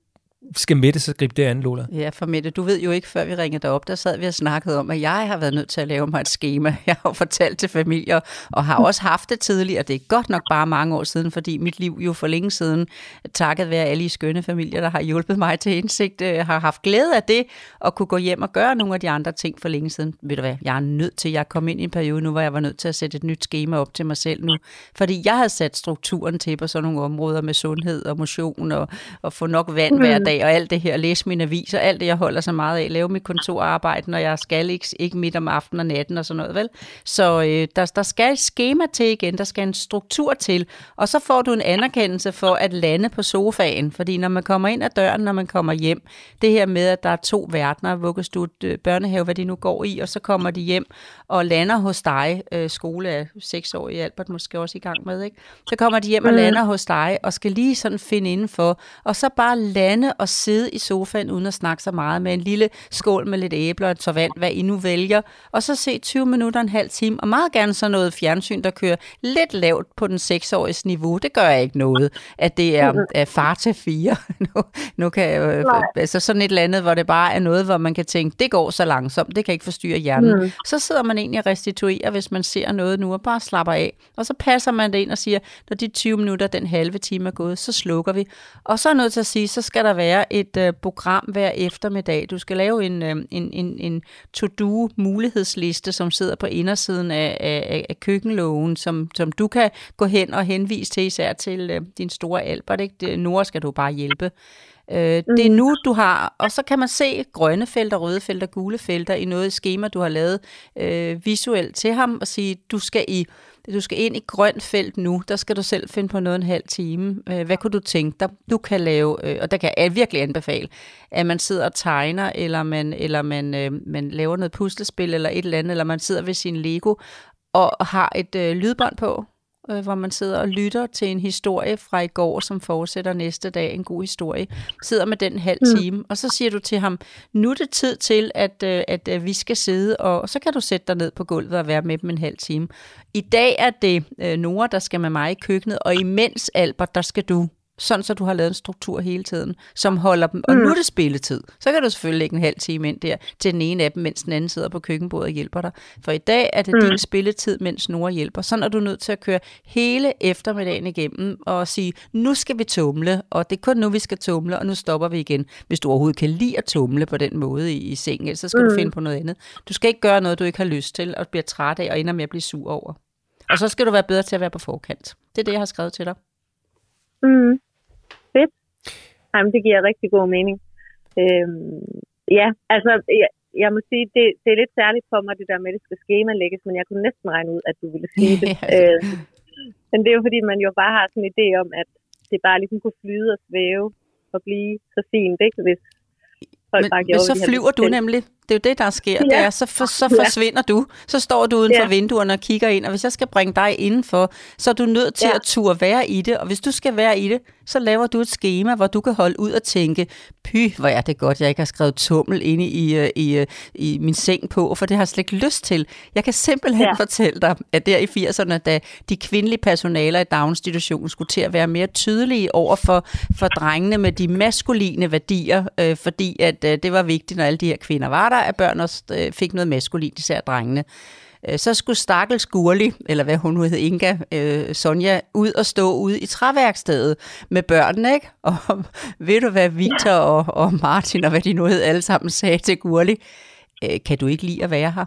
skal Mette så gribe det an, Lola? Ja, for Mette, du ved jo ikke, før vi ringede dig op, der sad vi og snakkede om, at jeg har været nødt til at lave mig et schema. Jeg har fortalt til familier, og har også haft det tidligere. Det er godt nok bare mange år siden, fordi mit liv jo for længe siden, takket være alle i skønne familier, der har hjulpet mig til indsigt, øh, har haft glæde af det, og kunne gå hjem og gøre nogle af de andre ting for længe siden. Ved du hvad, jeg er nødt til, jeg kom ind i en periode nu, hvor jeg var nødt til at sætte et nyt schema op til mig selv nu, fordi jeg havde sat strukturen til på sådan nogle områder med sundhed og motion og, og få nok vand mm. hver dag og alt det her, læse mine aviser, alt det, jeg holder så meget af, lave mit kontorarbejde, når jeg skal ikke, ikke midt om aftenen og natten og sådan noget, vel? Så øh, der, der skal et schema til igen, der skal en struktur til, og så får du en anerkendelse for at lande på sofaen, fordi når man kommer ind ad døren, når man kommer hjem, det her med, at der er to verdener, vuggestue, øh, børnehave, hvad de nu går i, og så kommer de hjem og lander hos dig, øh, skole er seks år i Albert måske også i gang med, ikke? Så kommer de hjem og mm. lander hos dig, og skal lige sådan finde indenfor, og så bare lande og sidde i sofaen uden at snakke så meget med en lille skål med lidt æbler og et tår vand, hvad I nu vælger, og så se 20 minutter, en halv time, og meget gerne så noget fjernsyn, der kører lidt lavt på den seksåriges niveau. Det gør jeg ikke noget, at det er, er far til fire. nu, nu kan jeg, øh, altså sådan et eller andet, hvor det bare er noget, hvor man kan tænke, det går så langsomt, det kan ikke forstyrre hjernen. Mm. Så sidder man egentlig og restituerer, hvis man ser noget nu, og bare slapper af. Og så passer man det ind og siger, når de 20 minutter, den halve time er gået, så slukker vi. Og så er noget til at sige, så skal der være et uh, program hver eftermiddag. Du skal lave en, uh, en, en, en to-do mulighedsliste, som sidder på indersiden af, af, af køkkenlågen, som, som du kan gå hen og henvise til, især til uh, din store Albert. Ikke? Nora skal du bare hjælpe. Øh, mm. Det er nu, du har, og så kan man se grønne felter, røde felter, gule felter i noget schema, du har lavet øh, visuelt til ham, og sige, du skal i du skal ind i grønt felt nu, der skal du selv finde på noget en halv time. Øh, hvad kunne du tænke dig? Du kan lave, øh, og der kan jeg virkelig anbefale, at man sidder og tegner, eller man, eller man, øh, man laver noget puslespil, eller et eller andet, eller man sidder ved sin Lego, og har et øh, lydbånd på, øh, hvor man sidder og lytter til en historie fra i går, som fortsætter næste dag, en god historie. Sidder med den halv mm. time, mm. og så siger du til ham, nu er det tid til, at, øh, at, at vi skal sidde, og, og så kan du sætte dig ned på gulvet og være med dem en halv time. I dag er det øh, Nora, der skal med mig i køkkenet, og imens Albert, der skal du sådan så du har lavet en struktur hele tiden, som holder dem, og mm. nu er det spilletid. Så kan du selvfølgelig lægge en halv time ind der til den ene af dem, mens den anden sidder på køkkenbordet og hjælper dig. For i dag er det mm. din spilletid, mens Nora hjælper. Sådan er du nødt til at køre hele eftermiddagen igennem og sige, nu skal vi tumle, og det er kun nu, vi skal tumle, og nu stopper vi igen. Hvis du overhovedet kan lide at tumle på den måde i, i sengen, så skal mm. du finde på noget andet. Du skal ikke gøre noget, du ikke har lyst til, og bliver træt af, og ender med at blive sur over. Og så skal du være bedre til at være på forkant. Det er det, jeg har skrevet til dig. Mm. Fedt. Jamen, det giver rigtig god mening. Øhm, ja, altså, jeg, jeg må sige, det, det er lidt særligt for mig, det der med, at det skal skemalægges, men jeg kunne næsten regne ud, at du ville sige det. øh, men det er jo fordi, man jo bare har sådan en idé om, at det bare ligesom kunne flyde og svæve og blive så fint, ikke? Hvis folk men, bare men gjorde, så de havde flyver du nemlig. Det er jo det, der sker. Ja. Ja. Det er, så, for, så Ja. forsvinder du. Så står du uden for Ja. vinduerne og kigger ind, og hvis jeg skal bringe dig indenfor, så er du nødt til Ja. at turde være i det. Og hvis du skal være i det, så laver du et schema, hvor du kan holde ud og tænke, py, hvor er det godt, jeg ikke har skrevet tummel inde i, øh, i, øh, i min seng på, for det har jeg slet ikke lyst til. Jeg kan simpelthen ja. Ja. fortælle dig, at der i 80'erne, da de kvindelige personaler i daginstitutionen skulle til at være mere tydelige over for, for drengene med de maskuline værdier, øh, fordi at øh, det var vigtigt, når alle de her kvinder var der, at børn også øh, fik noget maskulint, især drengene. Øh, så skulle Stakkels Gurli, eller hvad hun nu hed, Inga, øh, Sonja, ud og stå ude i træværkstedet med børnene, ikke? Og ved du hvad Victor og, og Martin og hvad de nu hed alle sammen sagde til Gurli? Øh, kan du ikke lide at være her?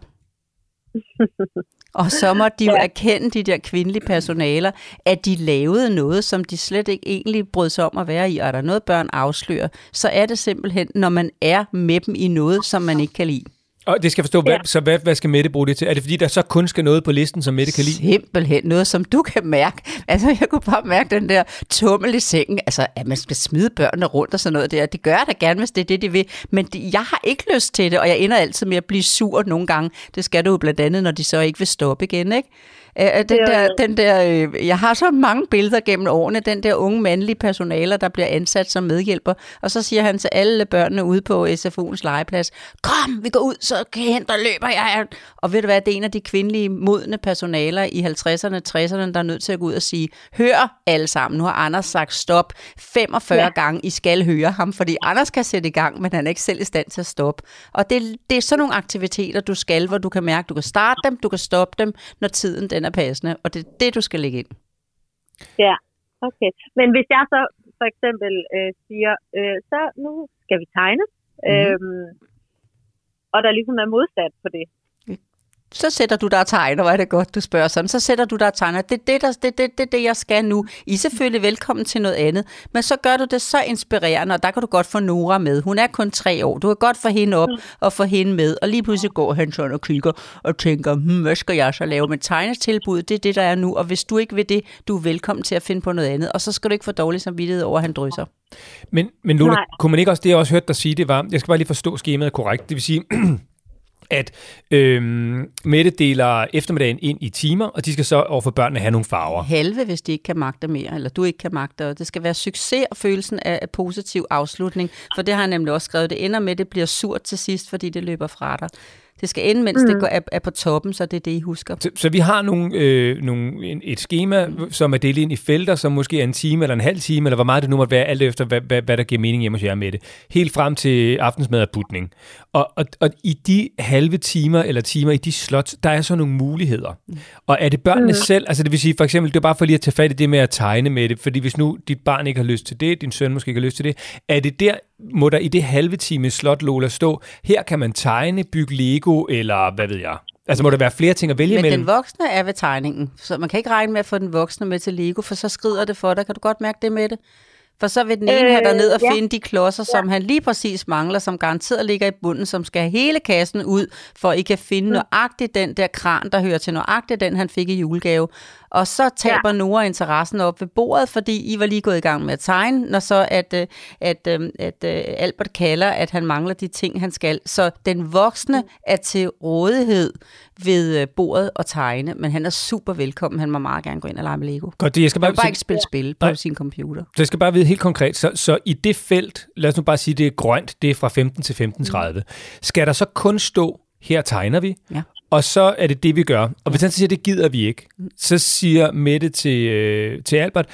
Og så måtte de jo Ja. erkende, de der kvindelige personaler, at de lavede noget, som de slet ikke egentlig brød sig om at være i. Og er der noget, børn afslører, så er det simpelthen, når man er med dem i noget, som man ikke kan lide. Og det skal forstå, hvad, Ja. så hvad, hvad skal Mette bruge det til? Er det fordi, der så kun skal noget på listen, som Mette kan lide? Simpelthen noget, som du kan mærke. Altså, jeg kunne bare mærke den der tummel i sengen. Altså, at man skal smide børnene rundt og sådan noget der. Det gør jeg da gerne, hvis det er det, de vil. Men det, jeg har ikke lyst til det, og jeg ender altid med at blive sur nogle gange. Det skal du jo blandt andet, når de så ikke vil stoppe igen, ikke? Øh, Den Jo, der, den der, øh, jeg har så mange billeder gennem årene, den der unge mandlige personaler, der bliver ansat som medhjælper, og så siger han til alle børnene ude på SFO'ens legeplads, kom, vi går ud, så kan jeg hente og løber jeg. Og ved du hvad, det er en af de kvindelige modne personaler i 50'erne, 60'erne, der er nødt til at gå ud og sige, hør alle sammen, nu har Anders sagt stop 45 ja. Ja. gange, I skal høre ham, fordi Anders kan sætte i gang, men han er ikke selv i stand til at stoppe. Og det, det er sådan nogle aktiviteter, du skal, hvor du kan mærke, du kan starte dem, du kan stoppe dem, når tiden den er passende, og det er det, du skal lægge ind. Ja, okay. Men hvis jeg så for eksempel øh, siger, øh, så nu skal vi tegne, Mhm. øhm, og der ligesom er modsat på det. Så sætter du dig og tegner, hvor er det godt, du spørger sådan. Så sætter du dig og tegner. Det er det, der, det, det, det, det, jeg skal nu. I er selvfølgelig velkommen til noget andet. Men så gør du det så inspirerende, og der kan du godt få Nora med. Hun er kun tre år. Du kan godt få hende op og få hende med. Og lige pludselig går han sådan og kigger og tænker, hmm, hvad skal jeg så lave? med tegnetilbud, det er det, der er nu. Og hvis du ikke vil det, du er velkommen til at finde på noget andet. Og så skal du ikke få dårlig samvittighed over, at han drysser. Men, men Lola, Nej. kunne man ikke også, det jeg også hørt dig sige, det var, jeg skal bare lige forstå skemaet korrekt, det vil sige, at øhm, Mette deler eftermiddagen ind i timer, og de skal så overfor børnene have nogle farver. halve, hvis de ikke kan magte mere, eller du ikke kan magte. Og det skal være succes og følelsen af, af positiv afslutning, for det har jeg nemlig også skrevet. Det ender med, at det bliver surt til sidst, fordi det løber fra dig. Det skal ende, mens mm. det går, er, er på toppen, så det er det, I husker. Så, så vi har nogle, øh, nogle, en, et schema, som er delt ind i felter, som måske er en time eller en halv time, eller hvor meget det nu måtte være, alt efter hvad, hvad, hvad der giver mening hjemme hos jer med det. Helt frem til aftensmad og putning. Og, og, og i de halve timer eller timer i de slots, der er så nogle muligheder. Og er det børnene mm. selv, altså det vil sige for eksempel, det er bare for lige at tage fat i det med at tegne med det, fordi hvis nu dit barn ikke har lyst til det, din søn måske ikke har lyst til det, er det der, må der i det halve time slot Lola stå, her kan man tegne, bygge Lego, eller hvad ved jeg. Altså må der være flere ting at vælge Men mellem? den voksne er ved tegningen, så man kan ikke regne med at få den voksne med til Lego, for så skrider det for dig. Kan du godt mærke det med det? For så vil den ene Øh, have dig ned og ja. finde de klodser, som han lige præcis mangler, som garanteret ligger i bunden, som skal have hele kassen ud, for I kan finde Mm. nøjagtigt den der kran, der hører til nøjagtigt den, han fik i julegave. Og så taber ja. Nora interessen op ved bordet, fordi I var lige gået i gang med at tegne, når så at, øh, at, øh, at, at Albert kalder, at han mangler de ting, han skal. Så den voksne er til rådighed ved øh, bordet og tegne, men han er super velkommen. Han må meget gerne gå ind og lege med Lego. Godt, det, jeg skal Han bare, må bare ikke spille spil på Nej. sin computer. så jeg skal bare vide helt konkret, så, så i det felt, lad os nu bare sige, det er grønt, det er fra 15 til 15.30, skal der så kun stå, her tegner vi, Ja. Og så er det det, vi gør. Og hvis han siger, det gider vi ikke, så siger Mette til, øh, til Albert,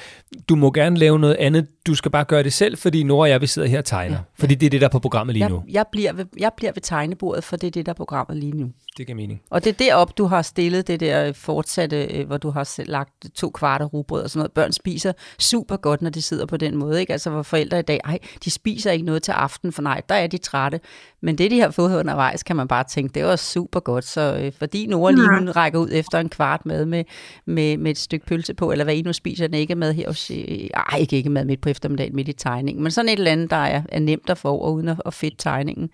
du må gerne lave noget andet, du skal bare gøre det selv, fordi Nora og jeg, vi sidder her og tegner. Ja. Fordi det er det, der er på programmet lige nu. jeg, bliver ved, jeg bliver ved tegnebordet, for det er det, der er programmet lige nu. Det giver mening. Og det er derop, du har stillet det der fortsatte, øh, hvor du har lagt to kvarter rugbrød og sådan noget. Børn spiser super godt, når de sidder på den måde. Ikke? Altså hvor forældre i dag, ej, de spiser ikke noget til aften, for nej, der er de trætte. Men det, de har fået undervejs, kan man bare tænke, det var super godt. Så øh, fordi Nora lige hun rækker ud efter en kvart mad med, med, med et stykke pølse på, eller hvad I nu spiser, den ikke med her hos, øh, ej, ikke ikke mad midt på eftermiddagen, midt i tegningen, men sådan et eller andet, der er, er nemt at få over, uden at, at fedt tegningen.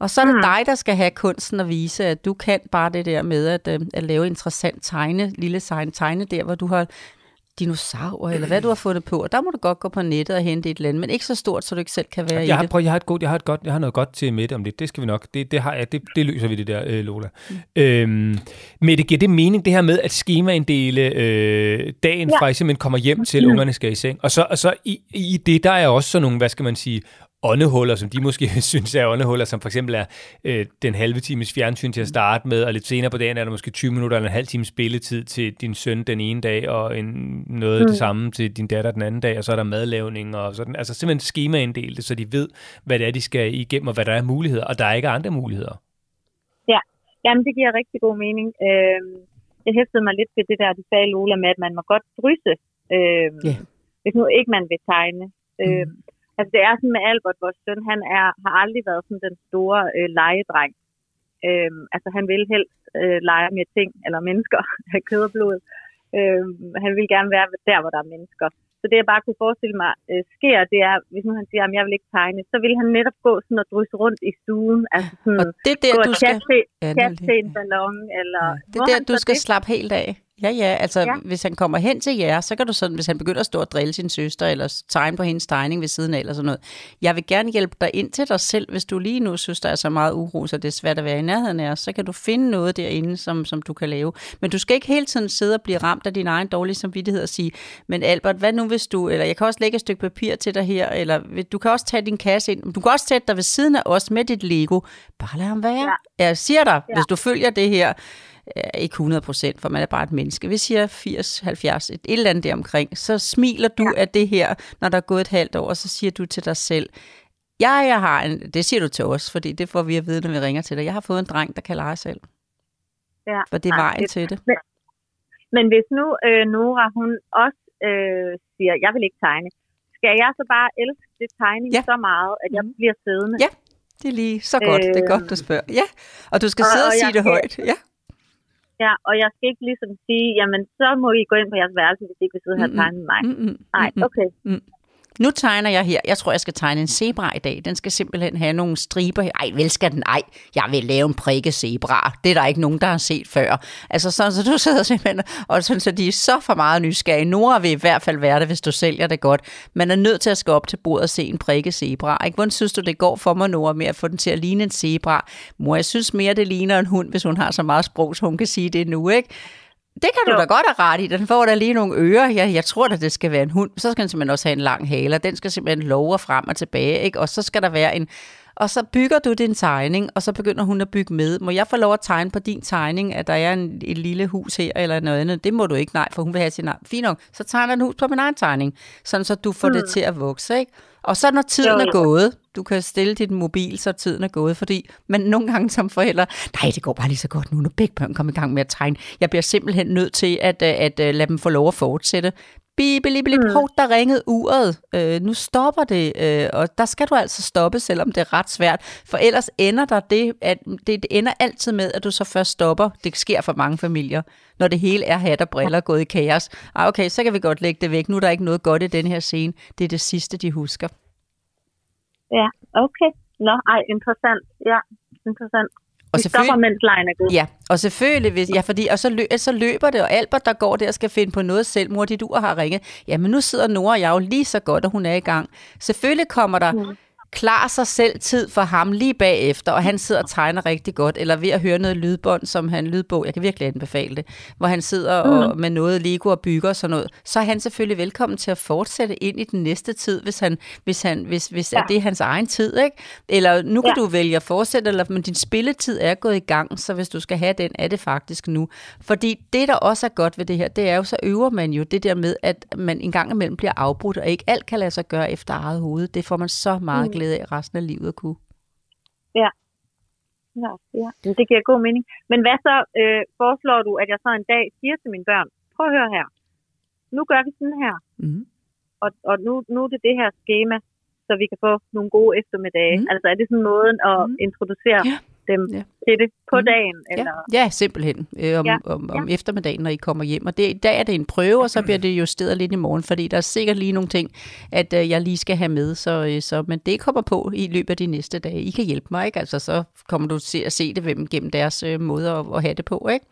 Og så er det mm. dig, der skal have kunsten at vise, at du kan bare det der med at, øh, at lave interessant tegne, lille tegne, tegne der, hvor du har dinosaurer, eller hvad du har fundet på. Og der må du godt gå på nettet og hente et eller andet, men ikke så stort, så du ikke selv kan være jeg har, i det. Prøv, jeg har, et godt, jeg, har et godt, jeg har noget godt til Mette om det. Det skal vi nok. Det, det, har jeg, det, det løser vi det der, øh, Lola. Mm. Øhm, Mette, giver det mening, det her med at skemainddele øh, dagen ja. fra, I simpelthen kommer hjem til, mm. ungerne skal i seng? Og så, og så i, i det, der er også sådan nogle, hvad skal man sige, åndehuller, som de måske synes er åndehuller, som for eksempel er øh, den halve times fjernsyn til at starte med, og lidt senere på dagen er der måske 20 minutter eller en halv times spilletid til din søn den ene dag, og en, noget mm. det samme til din datter den anden dag, og så er der madlavning og sådan. Altså simpelthen skemainddelt så de ved, hvad det er, de skal igennem, og hvad der er muligheder, og der er ikke andre muligheder. Ja, Jamen, det giver rigtig god mening. Øh, jeg hæftede mig lidt ved det der, du sagde, Lola, med, at man må godt drysse, øh, yeah. hvis nu ikke man vil tegne. Øh, mm Altså det er sådan med Albert, vores søn, han er, har aldrig været sådan den store øh, legedreng. Øhm, altså han vil helst øh, lege med ting eller mennesker af kød og blod. Øhm, han vil gerne være der, hvor der er mennesker. Så det jeg bare kunne forestille mig øh, sker, det er, hvis nu han siger, at jeg vil ikke tegne, så vil han netop gå sådan og drysse rundt i stuen. Altså sådan, og det er der, gå du skal... Kaste, ja, kaste en ballon, eller... Ja. Det er der, du skal det? slappe helt af. Ja, ja, altså ja. hvis han kommer hen til jer, så kan du sådan, hvis han begynder at stå og drille sin søster, eller tegne på hendes tegning ved siden af, eller sådan noget. Jeg vil gerne hjælpe dig ind til dig selv, hvis du lige nu synes, der er så meget uro, så det er svært at være i nærheden af os, så kan du finde noget derinde, som, som du kan lave. Men du skal ikke hele tiden sidde og blive ramt af din egen dårlige samvittighed og sige, men Albert, hvad nu hvis du, eller jeg kan også lægge et stykke papir til dig her, eller du kan også tage din kasse ind, du kan også sætte dig ved siden af os med dit Lego. Bare lad ham være. Ja. Jeg siger dig, ja. hvis du følger det her, ikke 100 procent, for man er bare et menneske. Hvis siger 80, 70, et, eller andet deromkring, så smiler du ja. af det her, når der er gået et halvt år, og så siger du til dig selv, jeg, jeg har en, det siger du til os, fordi det får vi at vide, når vi ringer til dig. Jeg har fået en dreng, der kan lege selv. Ja. For det er vejen det, til det. Men, men hvis nu øh, Nora, hun også øh, siger, jeg vil ikke tegne, skal jeg så bare elske det tegning ja. så meget, at jeg mhm. bliver siddende? Ja, det er lige så godt. Øh, det er godt, du spørger. Ja, og du skal og, sidde og, og sige det højt. Ja. Ja, og jeg skal ikke ligesom sige, jamen så må I gå ind på jeres værelse, hvis I ikke vil sidde her og tegne med mig. Mm-mm. Nej, okay. Mm. Nu tegner jeg her. Jeg tror, jeg skal tegne en zebra i dag. Den skal simpelthen have nogle striber. Ej, vel skal den? Ej, jeg vil lave en prikke zebra. Det er der ikke nogen, der har set før. Altså sådan, så du sidder simpelthen, og sådan, så de er så for meget nysgerrige. Nora vil i hvert fald være det, hvis du sælger det godt. Man er nødt til at skal op til bordet og se en prikke zebra. Ikke? Hvordan synes du, det går for mig, Nora, med at få den til at ligne en zebra? Mor, jeg synes mere, det ligner en hund, hvis hun har så meget sprog, så hun kan sige det nu, ikke? Det kan du jo. da godt have ret i. Den får da lige nogle ører. Ja, jeg tror at det skal være en hund. Så skal den simpelthen også have en lang hale. Den skal simpelthen love frem og tilbage. Ikke? Og så skal der være en... Og så bygger du din tegning, og så begynder hun at bygge med. Må jeg få lov at tegne på din tegning, at der er en, et lille hus her eller noget andet? Det må du ikke, nej, for hun vil have sin egen. Fint nok, så tegner en hus på min egen tegning, sådan så du får mm. det til at vokse. Ikke? Og så når tiden jo, jo. er gået, du kan stille dit mobil, så tiden er gået, fordi man nogle gange som forældre, nej, det går bare lige så godt nu, når begge børn kommer i gang med at tegne. Jeg bliver simpelthen nødt til at, at, at, at lade dem få lov at fortsætte. Bibelibelib, mm. hov, der ringede uret. Øh, nu stopper det, øh, og der skal du altså stoppe, selvom det er ret svært. For ellers ender der det, at det, det ender altid med, at du så først stopper. Det sker for mange familier, når det hele er hat og briller gået i kaos. Ah, okay, så kan vi godt lægge det væk. Nu er der ikke noget godt i den her scene. Det er det sidste, de husker. Ja, okay. Nå, ej, interessant. Ja, interessant. Og vi stopper, mens lejen er god. Ja, og selvfølgelig, hvis, ja, fordi, og så, lø, så løber det, og Albert, der går der og skal finde på noget selv, mor, dit ur har ringet. Jamen, nu sidder Nora og jeg jo lige så godt, og hun er i gang. Selvfølgelig kommer der mm klar sig selv tid for ham lige bagefter, og han sidder og tegner rigtig godt, eller ved at høre noget lydbånd, som han lydbog, jeg kan virkelig anbefale det, hvor han sidder og, mm. med noget Lego og bygger og sådan noget, så er han selvfølgelig velkommen til at fortsætte ind i den næste tid, hvis, han, hvis, han, hvis, hvis ja. det er hans egen tid, ikke? Eller nu kan ja. du vælge at fortsætte, eller, men din spilletid er gået i gang, så hvis du skal have den, er det faktisk nu. Fordi det, der også er godt ved det her, det er jo, så øver man jo det der med, at man en gang imellem bliver afbrudt, og ikke alt kan lade sig gøre efter eget hoved. Det får man så meget mm glæde af resten af livet at kunne. Ja. Ja, ja. Det giver god mening. Men hvad så øh, foreslår du, at jeg så en dag siger til mine børn, prøv at høre her, nu gør vi sådan her, mm. og, og nu, nu er det det her schema, så vi kan få nogle gode eftermiddage. Mm. Altså er det sådan måden at mm. introducere ja. Dem ja. til det på Mm. dagen? Ja, Eller? ja simpelthen. Øh, om, Ja, om, om eftermiddagen, når I kommer hjem. Og det, i dag er det en prøve, og så bliver det justeret lidt i morgen, fordi der er sikkert lige nogle ting, at øh, jeg lige skal have med. Så, øh, så, men det kommer på i løbet af de næste dage. I kan hjælpe mig, ikke? Altså, så kommer du til at se det gennem deres øh, måde at, at have det på, ikke?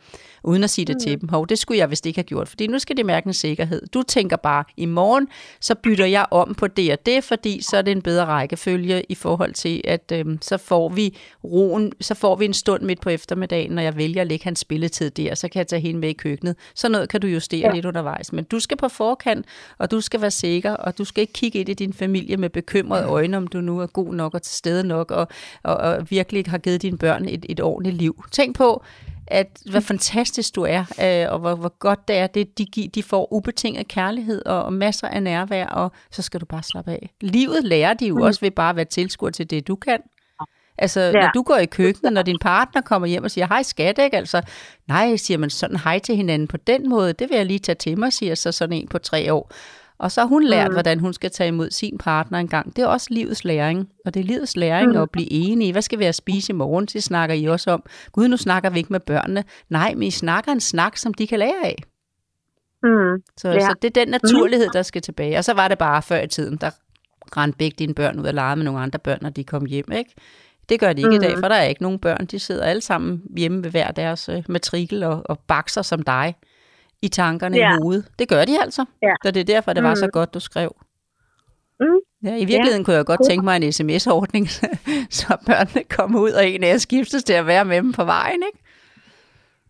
Uden at sige det mm. til dem. Hov, det skulle jeg vist ikke have gjort, fordi nu skal de mærke en sikkerhed. Du tænker bare, i morgen, så bytter jeg om på det og det, fordi så er det en bedre rækkefølge i forhold til, at øh, så får vi roen, så får vi en stund midt på eftermiddagen, når jeg vælger at lægge hans spilletid der, så kan jeg tage hende med i køkkenet. Så noget kan du justere ja. lidt undervejs. Men du skal på forkant, og du skal være sikker, og du skal ikke kigge ind i din familie med bekymrede øjne, om du nu er god nok og til stede nok, og, og, og virkelig har givet dine børn et, et ordentligt liv. Tænk på, at hvor fantastisk du er, øh, og hvor, hvor godt det er, det, de, de får ubetinget kærlighed og, og masser af nærvær, og så skal du bare slappe af. Livet lærer de jo mm. også ved bare at være tilskuer til det, du kan. Altså, ja. når du går i køkkenet, når din partner kommer hjem og siger, hej skat, ikke? Altså, nej, siger man sådan hej til hinanden på den måde, det vil jeg lige tage til mig, siger så sådan en på tre år. Og så har hun lært, mm. hvordan hun skal tage imod sin partner en gang. Det er også livets læring. Og det er livets læring mm. at blive enige. Hvad skal vi have at spise i morgen? Det snakker I også om. Gud, nu snakker vi ikke med børnene. Nej, men I snakker en snak, som de kan lære af. Mm. Så, Ja. så det er den naturlighed, der skal tilbage. Og så var det bare før i tiden, der rendte begge dine børn ud og legede med nogle andre børn, når de kom hjem, ikke? Det gør de ikke mm. i dag, Mhm. for der er ikke nogen børn. De sidder alle sammen hjemme ved hver deres øh, matrikel og, og bakser som dig i tankerne Ja. i hovedet. Det gør de altså. Ja. Så det er derfor, det var så Mm. godt, du skrev. Mm. Ja, I virkeligheden kunne jeg godt tænke mig en sms-ordning, så børnene kommer ud, og en af jer skiftes til at være med dem på vejen, ikke?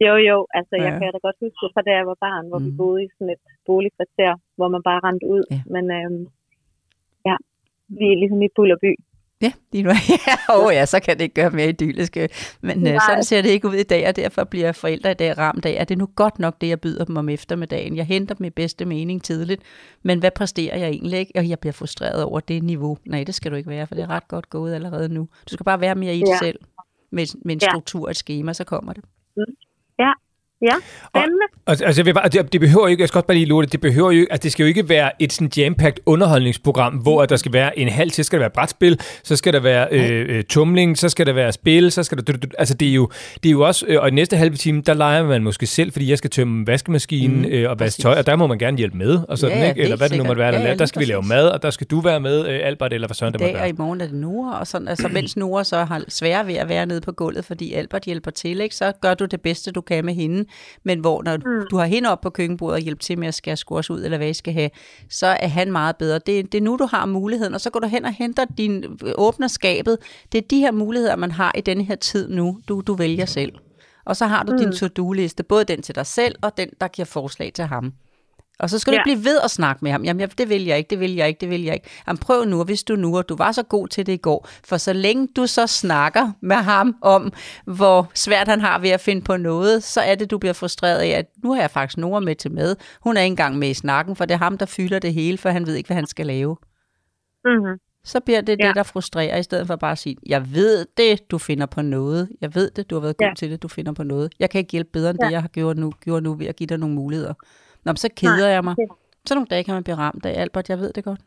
Jo, jo. Altså, jeg Ja. kan da godt huske det fra da jeg var barn, hvor mm. vi boede i sådan et boligkvarter, hvor man bare rendte ud. Ja. Men øhm, ja, vi er ligesom i Bullerby. Ja, lige nu. Ja, oh, ja, så kan det ikke gøre mere idyllisk. Men øh, Nej. sådan ser det ikke ud i dag, og derfor bliver forældre i dag ramt af, at det er nu godt nok det, jeg byder dem om eftermiddagen. Jeg henter dem i bedste mening tidligt, men hvad præsterer jeg egentlig ikke? Og jeg bliver frustreret over det niveau. Nej, det skal du ikke være, for det er ret godt gået allerede nu. Du skal bare være mere i det Ja. selv. Med, med en struktur og et schema, så kommer det. Ja, ja. Spændende. Altså, altså jeg vil bare, det, det behøver jo ikke, jeg skal også bare lige love det, det behøver jo ikke, altså det skal jo ikke være et sådan jam-packed underholdningsprogram, hvor at der skal være en halv, så skal der være brætspil, så skal der være øh, øh, tumling, så skal der være spil, så skal der, altså det er jo, det er jo også, øh, og i næste halve time, der leger man måske selv, fordi jeg skal tømme vaskemaskinen Mm, øh, og vaske præcis. tøj, og der må man gerne hjælpe med, og sådan, Ja, ja, ikke? eller hvad det nu måtte være, der. Ja, der skal vi lige lave præcis. mad, og der skal du være med, øh, Albert, eller hvad sådan det I måtte og være. i morgen er det Nora, og sådan, altså, mens Nora så har svære ved at være nede på gulvet, fordi Albert hjælper til, ikke, så gør du det bedste, du kan med hende. Men hvor når mm. du har hende op på køkkenbordet og hjælper til med at skære skurs ud, eller hvad I skal have, så er han meget bedre. Det, det er nu, du har muligheden, og så går du hen og henter din, åbner skabet. Det er de her muligheder, man har i denne her tid nu, du, du vælger selv. Og så har du mm. din to-do-liste, både den til dig selv, og den, der giver forslag til ham. Og så skal du ikke blive ved at snakke med ham. Jamen, jeg- det vil jeg ikke, det vil jeg ikke, det vil jeg ikke. Jamen, prøv nu, hvis du nu, og du var så god til det i går. For så længe du så snakker med ham om, hvor svært han har ved at finde på noget, så er det, du bliver frustreret af, at nu har jeg faktisk Nora med til med. Hun er ikke engang med i snakken, for det er ham, der fylder det hele, for han ved ikke, hvad han skal lave. Mm-hmm. Så bliver det Ja. det, der frustrerer, i stedet for bare at sige, jeg ved det, du finder på noget. Jeg ved det, du har været god Ja. til det, du finder på noget. Jeg kan ikke hjælpe bedre end Ja. det, jeg har gjort nu, gjort nu ved at give dig nogle muligheder. Nå, men så keder jeg mig. Så nogle dage kan man blive ramt af, Albert, jeg ved det godt.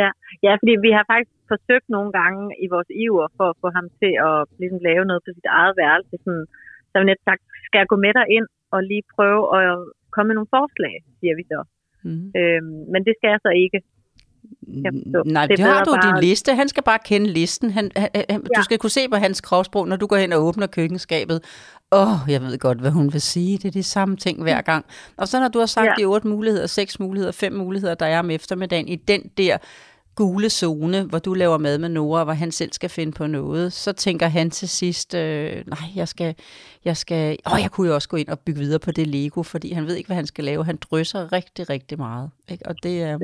Ja. ja, fordi vi har faktisk forsøgt nogle gange i vores iver for at få ham til at ligesom lave noget på sit eget værelse. Sådan, så har vi net sagt, skal jeg gå med dig ind og lige prøve at komme med nogle forslag, siger vi så. Mm. Øhm, men det skal jeg så ikke. Forstå. Nej, Det det, har du din bare- liste. Han skal bare kende listen. Han, han, han, ja. Du skal kunne se på hans kropssprog, når du går hen og åbner køkkenskabet. Åh, oh, jeg ved godt, hvad hun vil sige. Det er de samme ting hver gang. Og så når du har sagt Ja. de otte muligheder, seks muligheder, fem muligheder, der er om eftermiddagen, i den der gule zone, hvor du laver mad med Nora, hvor han selv skal finde på noget, så tænker han til sidst, øh, nej, jeg skal, jeg skal, åh, jeg kunne jo også gå ind og bygge videre på det Lego, fordi han ved ikke, hvad han skal lave. Han drysser rigtig, rigtig meget. Ikke? Og det er,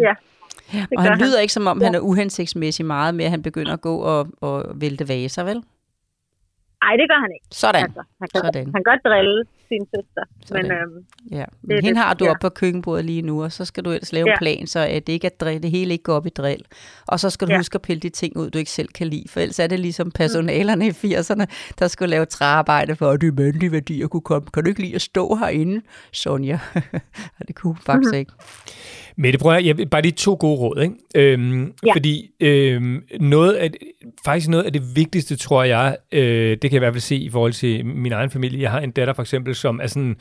Ja, det og han. lyder ikke som om, Ja. han er uhensigtsmæssig meget med, at han begynder at gå og, og vælte vaser, vel? Nej, det gør han ikke. Sådan. Altså, han, kan, Sådan. han kan godt drille. Sin søster. Men øhm, ja. Men det, hende har du ja. op på køkkenbordet lige nu, og så skal du ellers lave Ja. en plan, så at det ikke er drill, det hele ikke går op i drill. Og så skal du Ja. huske at pille de ting ud, du ikke selv kan lide, for ellers er det ligesom personalerne i 80'erne, der skulle lave træarbejde for, at de mændelige værdier kunne komme. Kan du ikke lide at stå herinde, Sonja? Det kunne hun faktisk ikke. Mette, prøv at, jeg, bare de to gode råd, ikke? Øhm, Ja. Fordi øhm, noget af, faktisk noget af det vigtigste, tror jeg, øh, det kan jeg i hvert fald se i forhold til min egen familie. Jeg har en datter for eksempel, som er sådan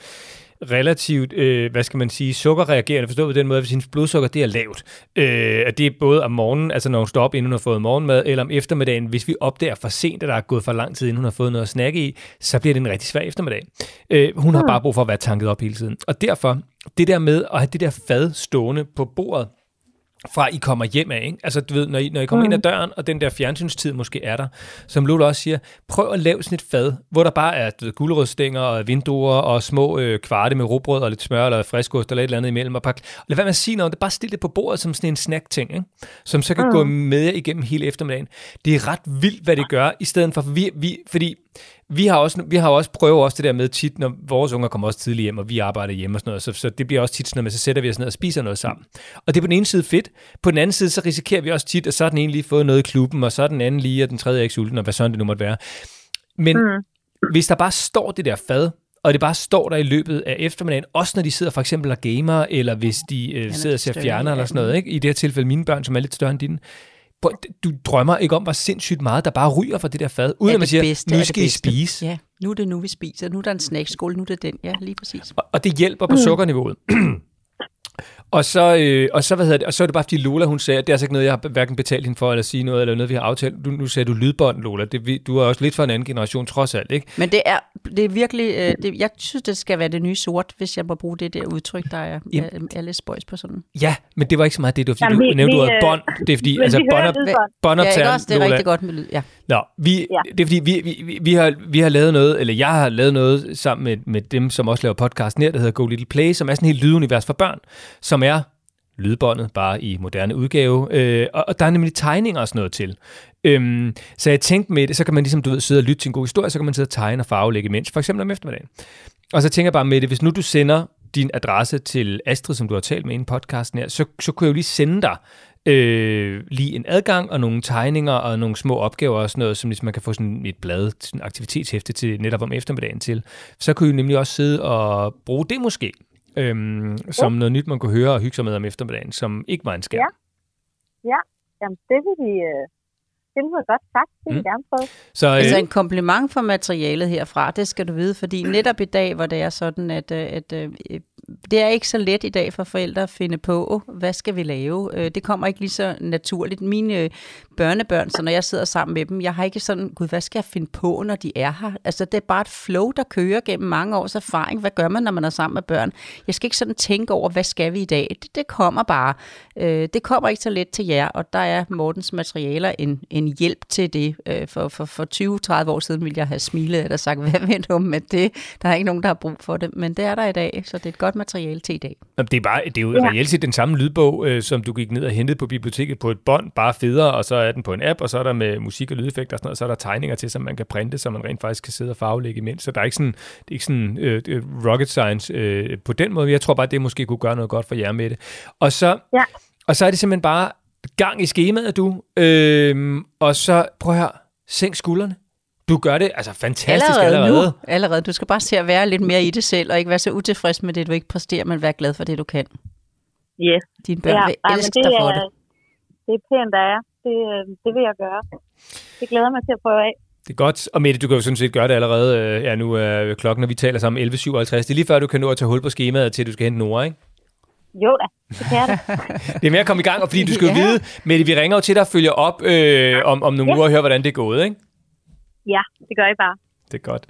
relativt, øh, hvad skal man sige, sukkerreagerende, forstået på den måde, at hendes blodsukker, det er lavt. Øh, og det er både om morgenen, altså når hun står op, inden hun har fået morgenmad, eller om eftermiddagen, hvis vi opdager for sent, at der er gået for lang tid, inden hun har fået noget at snakke i, så bliver det en rigtig svær eftermiddag. Øh, hun har bare brug for at være tanket op hele tiden. Og derfor, det der med at have det der fad stående på bordet, fra I kommer hjem af, ikke? Altså, du ved, når I, når I kommer mm. ind ad døren, og den der fjernsynstid måske er der, som Lola også siger, prøv at lave sådan et fad, hvor der bare er du ved, gulerødstænger og vinduer og små øh, kvarte med rugbrød og lidt smør eller friskost eller et eller andet imellem. Og, bare, og lad være med at sige noget, det bare stille det på bordet som sådan en snack-ting, ikke? som så kan mm. gå med jer igennem hele eftermiddagen. Det er ret vildt, hvad det gør, i stedet for, for vi, vi, fordi vi har også, vi har også prøvet også det der med tit, når vores unger kommer også tidligt hjem, og vi arbejder hjemme og sådan noget, så, så det bliver også tit sådan, at så sætter vi os ned og spiser noget sammen. Og det er på den ene side fedt, på den anden side, så risikerer vi også tit, at så er den ene lige fået noget i klubben, og så er den anden lige, og den tredje er ikke sulten, og hvad sådan det nu måtte være. Men mm. hvis der bare står det der fad, og det bare står der i løbet af eftermiddagen, også når de sidder for eksempel og gamer, eller hvis de øh, sidder og ser fjerner eller sådan noget, ikke? i det her tilfælde mine børn, som er lidt større end dine, du drømmer ikke om, hvor sindssygt meget, der bare ryger fra det der fad, uden at man siger, bedste, nu skal I spise. Ja, nu er det nu, vi spiser. Nu er der en snackskål, nu er det den. Ja, lige præcis. Og, og det hjælper på mm. sukkerniveauet. og så, øh, og så, hvad hedder det, og så er det bare, fordi Lola, hun sagde, at det er altså ikke noget, jeg har hverken betalt hende for, eller sige noget, eller noget, vi har aftalt. Du, nu sagde du lydbånd, Lola. Det, du er også lidt fra en anden generation, trods alt, ikke? Men det er, det er virkelig, øh, det, jeg synes, det skal være det nye sort, hvis jeg må bruge det der udtryk, der er, Jamen. er, er lidt spøjs på sådan. Ja, men det var ikke så meget det, var, fordi Jamen, du vi- nævnte vi, ordet øh, bånd. Det er fordi, altså vi hører bånd, lydbånd. Ja, ikke også? Det er Lola, rigtig godt med lyd, ja. Nå, vi, Ja. det er fordi, vi, vi, vi, har, vi har lavet noget, eller jeg har lavet noget sammen med, med dem, som også laver podcast her, der hedder Go Little Play, som er sådan et helt lydunivers for børn, som er lydbåndet, bare i moderne udgave. Øh, og, og der er nemlig tegninger og sådan noget til. Øhm, så jeg tænkte med det, så kan man ligesom, du ved, sidde og lytte til en god historie, så kan man sidde og tegne og farvelægge imens, for eksempel om eftermiddagen. Og så tænker jeg bare med det, hvis nu du sender din adresse til Astrid, som du har talt med i en podcasten her, så, så kunne jeg jo lige sende dig øh, lige en adgang og nogle tegninger og nogle små opgaver og sådan noget, som ligesom man kan få sådan et blad, sådan en aktivitetshæfte til netop om eftermiddagen til. Så kunne I nemlig også sidde og bruge det måske, øhm, som noget nyt, man kunne høre og hygge sig med om eftermiddagen, som ikke var en skærm. Ja. Jamen, det vil vi... Øh, det lyder godt sagt. Det vil vi Mm. gerne prøve. Så øh, Altså en kompliment for materialet herfra, det skal du vide, fordi netop i dag, hvor det er sådan, at, øh, at, at det er ikke så let i dag for forældre at finde på, hvad skal vi lave? Øh, det kommer ikke lige så naturligt. Mine øh, børnebørn, så når jeg sidder sammen med dem, jeg har ikke sådan, gud, hvad skal jeg finde på, når de er her? Altså, det er bare et flow, der kører gennem mange års erfaring. Hvad gør man, når man er sammen med børn? Jeg skal ikke sådan tænke over, hvad skal vi i dag? Det, det kommer bare. Øh, det kommer ikke så let til jer, og der er Mortens materialer en, en hjælp til det. For, for, for 20-30 år siden ville jeg have smilet eller sagt, hvad ved du med det? Der er ikke nogen, der har brug for det, men det er der i dag, så det er et godt materiale til i dag. Det er, bare, det er jo Ja. reelt set den samme lydbog, øh, som du gik ned og hentede på biblioteket på et bånd, bare federe, og så er den på en app, og så er der med musik og lydeffekter og sådan noget, og så er der tegninger til, som man kan printe, så man rent faktisk kan sidde og farvelægge imens. Så der er ikke sådan, det er ikke sådan øh, øh, rocket science øh, på den måde. Jeg tror bare, det måske kunne gøre noget godt for jer med det. Og så, Ja. og så er det simpelthen bare gang i skemaet, du. Øh, og så, prøv høre, sænk skuldrene. Du gør det altså fantastisk allerede. allerede. nu. Allerede. Du skal bare se at være lidt mere i det selv, og ikke være så utilfreds med det, du ikke præsterer, men være glad for det, du kan. Yes. Dine børn Ja, vil men elske det, dig for er, det. det er pænt, der er. Det, øh, det vil jeg gøre. Det glæder mig til at prøve af. Det er godt. Og Mette, du kan jo sådan set gøre det allerede. øh, Ja, nu er klokken, når vi taler sammen, 11.57. Det er lige før, du kan nå at tage hul på skemaet til, at du skal hente Nora, ikke? Jo da, det kan jeg da. Det er med at komme i gang, og fordi du skal jo Ja. vide, Mette, vi ringer jo til dig og følger op øh, om, om nogle Ja. uger og hører, hvordan det er gået, ikke? Ja, det gør I bare. Det er godt.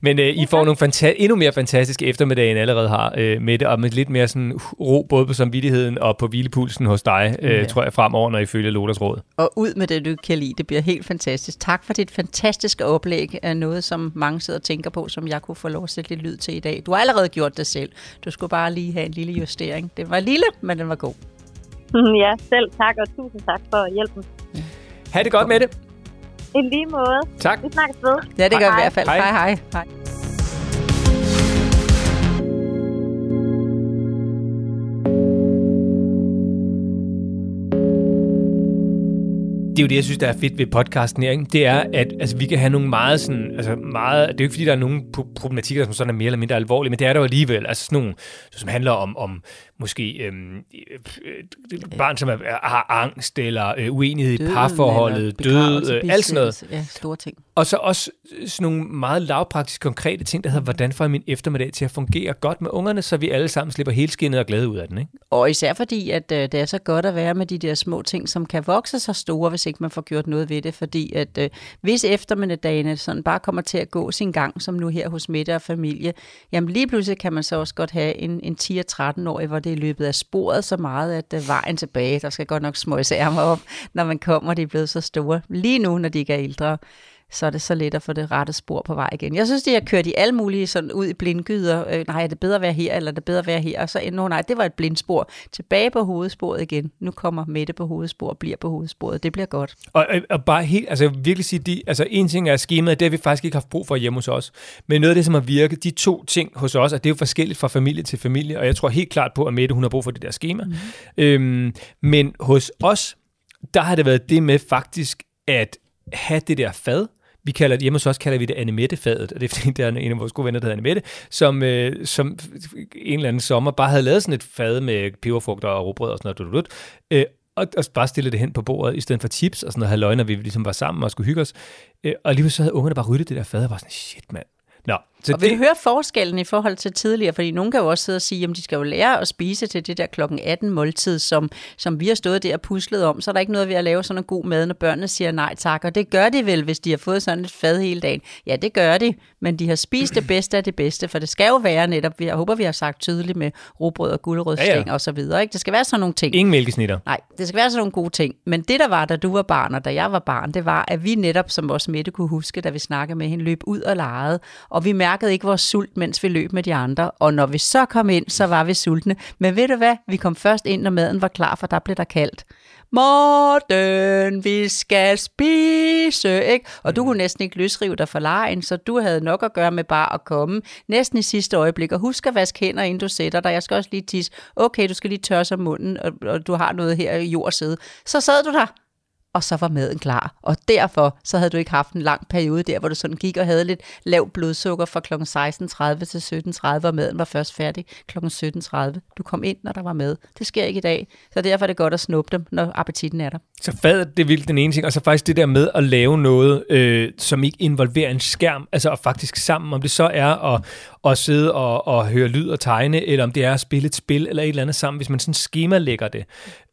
Men øh, I får nogle fanta- endnu mere fantastiske eftermiddage, end allerede har øh, med det, og med lidt mere sådan ro, både på samvittigheden og på hvilepulsen hos dig, øh, Ja. tror jeg, fremover, når I følger Lolas råd. Og ud med det, du kan lide. Det bliver helt fantastisk. Tak for dit fantastiske oplæg af noget, som mange sidder og tænker på, som jeg kunne få lov at sætte lidt lyd til i dag. Du har allerede gjort det selv. Du skulle bare lige have en lille justering. Det var lille, men den var god. ja, selv tak, og tusind tak for hjælpen. Ha' det godt med det. I lige måde. Tak. Vi snakkes ved. Ja, det gør vi i hvert fald. Hej, hej. hej. Det er jo det, jeg synes, der er fedt ved podcasten her, ikke? det er, at altså, vi kan have nogle meget sådan, altså meget, det er jo ikke fordi, der er nogle problematikker, som sådan er mere eller mindre alvorlige, men det er der jo alligevel, altså sådan nogle, som handler om, om måske øhm, øh, barn, som er, har angst, eller øh, uenighed i parforholdet, død, øh, alt sådan noget. Ja, store ting. Og så også sådan nogle meget lavpraktiske, konkrete ting, der hedder, hvordan får jeg min eftermiddag til at fungere godt med ungerne, så vi alle sammen slipper helt skinnet og glade ud af den. Ikke? Og især fordi, at øh, det er så godt at være med de der små ting, som kan vokse så store, hvis ikke man får gjort noget ved det. Fordi at øh, hvis eftermiddagene sådan bare kommer til at gå sin gang, som nu her hos middag og familie, jamen lige pludselig kan man så også godt have en, en 10-13-årig, hvor det er løbet af sporet så meget, at øh, vejen tilbage, der skal godt nok små ærmer op, når man kommer, de er blevet så store. Lige nu, når de ikke er ældre så er det så let at få det rette spor på vej igen. Jeg synes, de har kørt i alle mulige sådan ud i blindgyder. Øh, nej, er det bedre at være her, eller er det bedre at være her? Og så, no, nej, det var et blindspor. Tilbage på hovedsporet igen. Nu kommer Mette på hovedspor og bliver på hovedsporet. Det bliver godt. Og, og bare helt, altså virkelig sige, de, altså en ting er skemaet, det har vi faktisk ikke haft brug for hjemme hos os. Men noget af det, som har virket, de to ting hos os, og det er jo forskelligt fra familie til familie, og jeg tror helt klart på, at Mette, hun har brug for det der schema. Mm. Øhm, men hos os, der har det været det med faktisk at have det der fad, vi kalder det, hjemme hos os kalder vi det Animette-fadet, og det er fordi, der er en af vores gode venner, der hedder Annemette, som, øh, som en eller anden sommer bare havde lavet sådan et fad med peberfrugter og råbrød og sådan noget, øh, og, og bare stille det hen på bordet, i stedet for chips og sådan noget halvøj, når vi ligesom var sammen og skulle hygge os. Øh, og lige så havde ungerne bare ryddet det der fad, og var sådan, shit mand, Nå, så og vil det... du høre forskellen i forhold til tidligere? Fordi nogen kan jo også sidde og sige, at de skal jo lære at spise til det der klokken 18 måltid, som, som vi har stået der og puslet om. Så er der ikke noget ved at lave sådan en god mad, når børnene siger nej tak. Og det gør de vel, hvis de har fået sådan et fad hele dagen. Ja, det gør de, men de har spist det bedste af det bedste, for det skal jo være netop, jeg håber, vi har sagt tydeligt med robrød og gulerødstæng ja, ja. og så videre. Ikke? Det skal være sådan nogle ting. Ingen mælkesnitter. Nej, det skal være sådan nogle gode ting. Men det, der var, da du var barn, og da jeg var barn, det var, at vi netop, som vores Mette kunne huske, da vi snakkede med hende, løb ud og legede. Og vi mærkede ikke vores sult, mens vi løb med de andre. Og når vi så kom ind, så var vi sultne. Men ved du hvad? Vi kom først ind, når maden var klar, for der blev der kaldt. Morten, vi skal spise, ikke? Og du kunne næsten ikke løsrive dig fra lejen, så du havde nok at gøre med bare at komme næsten i sidste øjeblik. Og husk at vaske hænder, inden du sætter dig. Jeg skal også lige tisse. Okay, du skal lige tørre sig munden, og, og du har noget her i jordsæde. Så sad du der og så var maden klar. Og derfor så havde du ikke haft en lang periode der, hvor du sådan gik og havde lidt lav blodsukker fra kl. 16.30 til 17.30, og maden var først færdig kl. 17.30. Du kom ind, når der var mad. Det sker ikke i dag, så derfor er det godt at snuppe dem, når appetitten er der. Så fadet, det vildt den ene ting, og så faktisk det der med at lave noget, øh, som ikke involverer en skærm, altså og faktisk sammen, om det så er at, at sidde og, og høre lyd og tegne, eller om det er at spille et spil, eller et eller andet sammen, hvis man sådan schema lægger det.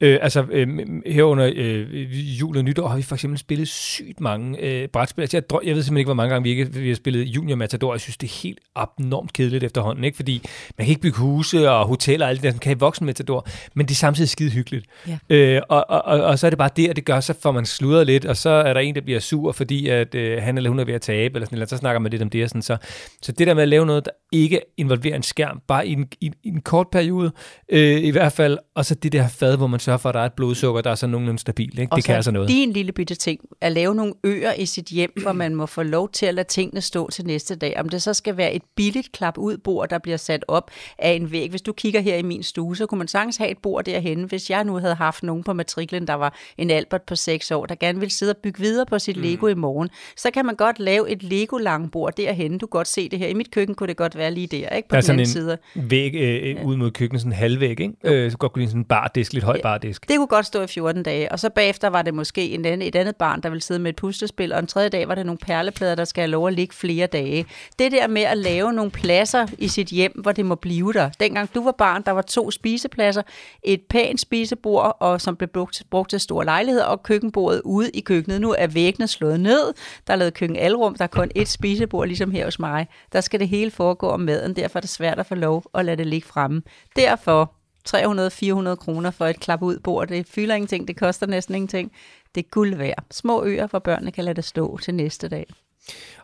Øh, altså øh, herunder øh, jul og nytår har vi for eksempel spillet sygt mange øh, brætspil. Altså, jeg, jeg ved simpelthen ikke, hvor mange gange vi, ikke, vi har spillet Junior Matador. Jeg synes, det er helt abnormt kedeligt efterhånden, ikke? fordi man kan ikke bygge huse og hoteller og alt det der, kan i voksen Matador, men det er samtidig skide hyggeligt. Ja. Øh, og, og, og, og, så er det bare det, at det gør, så får man sludret lidt, og så er der en, der bliver sur, fordi at, øh, han eller hun er ved at tabe, eller, sådan, eller så snakker man lidt om det. Og sådan, så, så det der med at lave noget, der ikke involverer en skærm, bare i en, i, i en kort periode, øh, i hvert fald, og så det der fad, hvor man sørger for, at der er et blodsukker, der er så nogenlunde stabilt. Ikke? Det kan altså noget. Din lille bitte ting, at lave nogle øer i sit hjem, hvor man må få lov til at lade tingene stå til næste dag. Om det så skal være et billigt klap ud bord, der bliver sat op af en væg. Hvis du kigger her i min stue, så kunne man sagtens have et bord derhen. Hvis jeg nu havde haft nogen på matriklen, der var en Albert på 6 år, der gerne ville sidde og bygge videre på sit Lego mm. i morgen, så kan man godt lave et Lego langbord derhen. Du kan godt se det her. I mit køkken kunne det godt være lige der, ikke? På der er den sådan en væg øh, ja. ud mod køkkenet, sådan en halvvæg, ikke? Øh, så godt kunne lide sådan en bardisk, lidt høj bardisk. Det kunne godt stå i 14 dage. Og så bagefter var det måske en anden, et andet barn, der vil sidde med et puslespil, og en tredje dag var det nogle perleplader, der skal have lov at ligge flere dage. Det der med at lave nogle pladser i sit hjem, hvor det må blive der. Dengang du var barn, der var to spisepladser, et pænt spisebord, og som blev brugt, brugt til store lejligheder, og køkkenbordet ude i køkkenet. Nu er væggene slået ned, der er lavet køkkenalrum, der er kun et spisebord, ligesom her hos mig. Der skal det hele foregå om maden, derfor er det svært at få lov at lade det ligge fremme. Derfor 300-400 kroner for et klap ud bord. Det fylder ingenting, det koster næsten ingenting. Det er guld værd. Små øer, hvor børnene kan lade det stå til næste dag.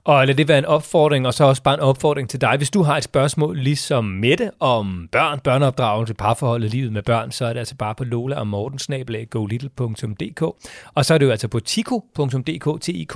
Og lad det være en opfordring, og så også bare en opfordring til dig. Hvis du har et spørgsmål ligesom Mette om børn, børneopdragelse, parforholdet, livet med børn, så er det altså bare på lola og mortensnabelag.golittle.dk. Og så er det jo altså på tiko.dk, t i k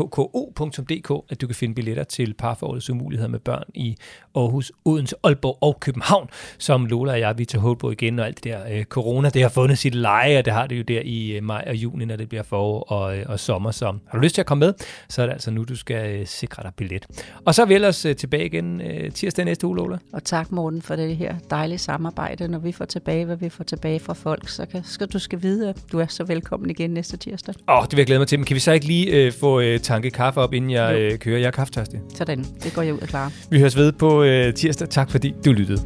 k at du kan finde billetter til parforholdets umuligheder med børn i Aarhus, Odense, Aalborg og København, som Lola og jeg, vi tager hold på igen, og alt det der øh, corona, det har fundet sit leje, og det har det jo der i øh, maj og juni, når det bliver forår og, øh, og sommer. Så har du lyst til at komme med, så er det altså nu, du skal øh, sikre dig billet. Og så er vi ellers øh, tilbage igen øh, tirsdag næste uge, Lola. Og tak, Morten, for det her dejlige samarbejde. Når vi får tilbage, hvad vi får tilbage fra folk, så kan, skal du skal vide, at du er så velkommen igen næste tirsdag. Åh, oh, det vil jeg glæde mig til. Men kan vi så ikke lige øh, få øh, tanke kaffe op, inden jeg øh, kører? Jeg er kaffetørstig. Sådan, det går jeg ud og klar. Vi høres ved på øh, tirsdag. Tak fordi du lyttede.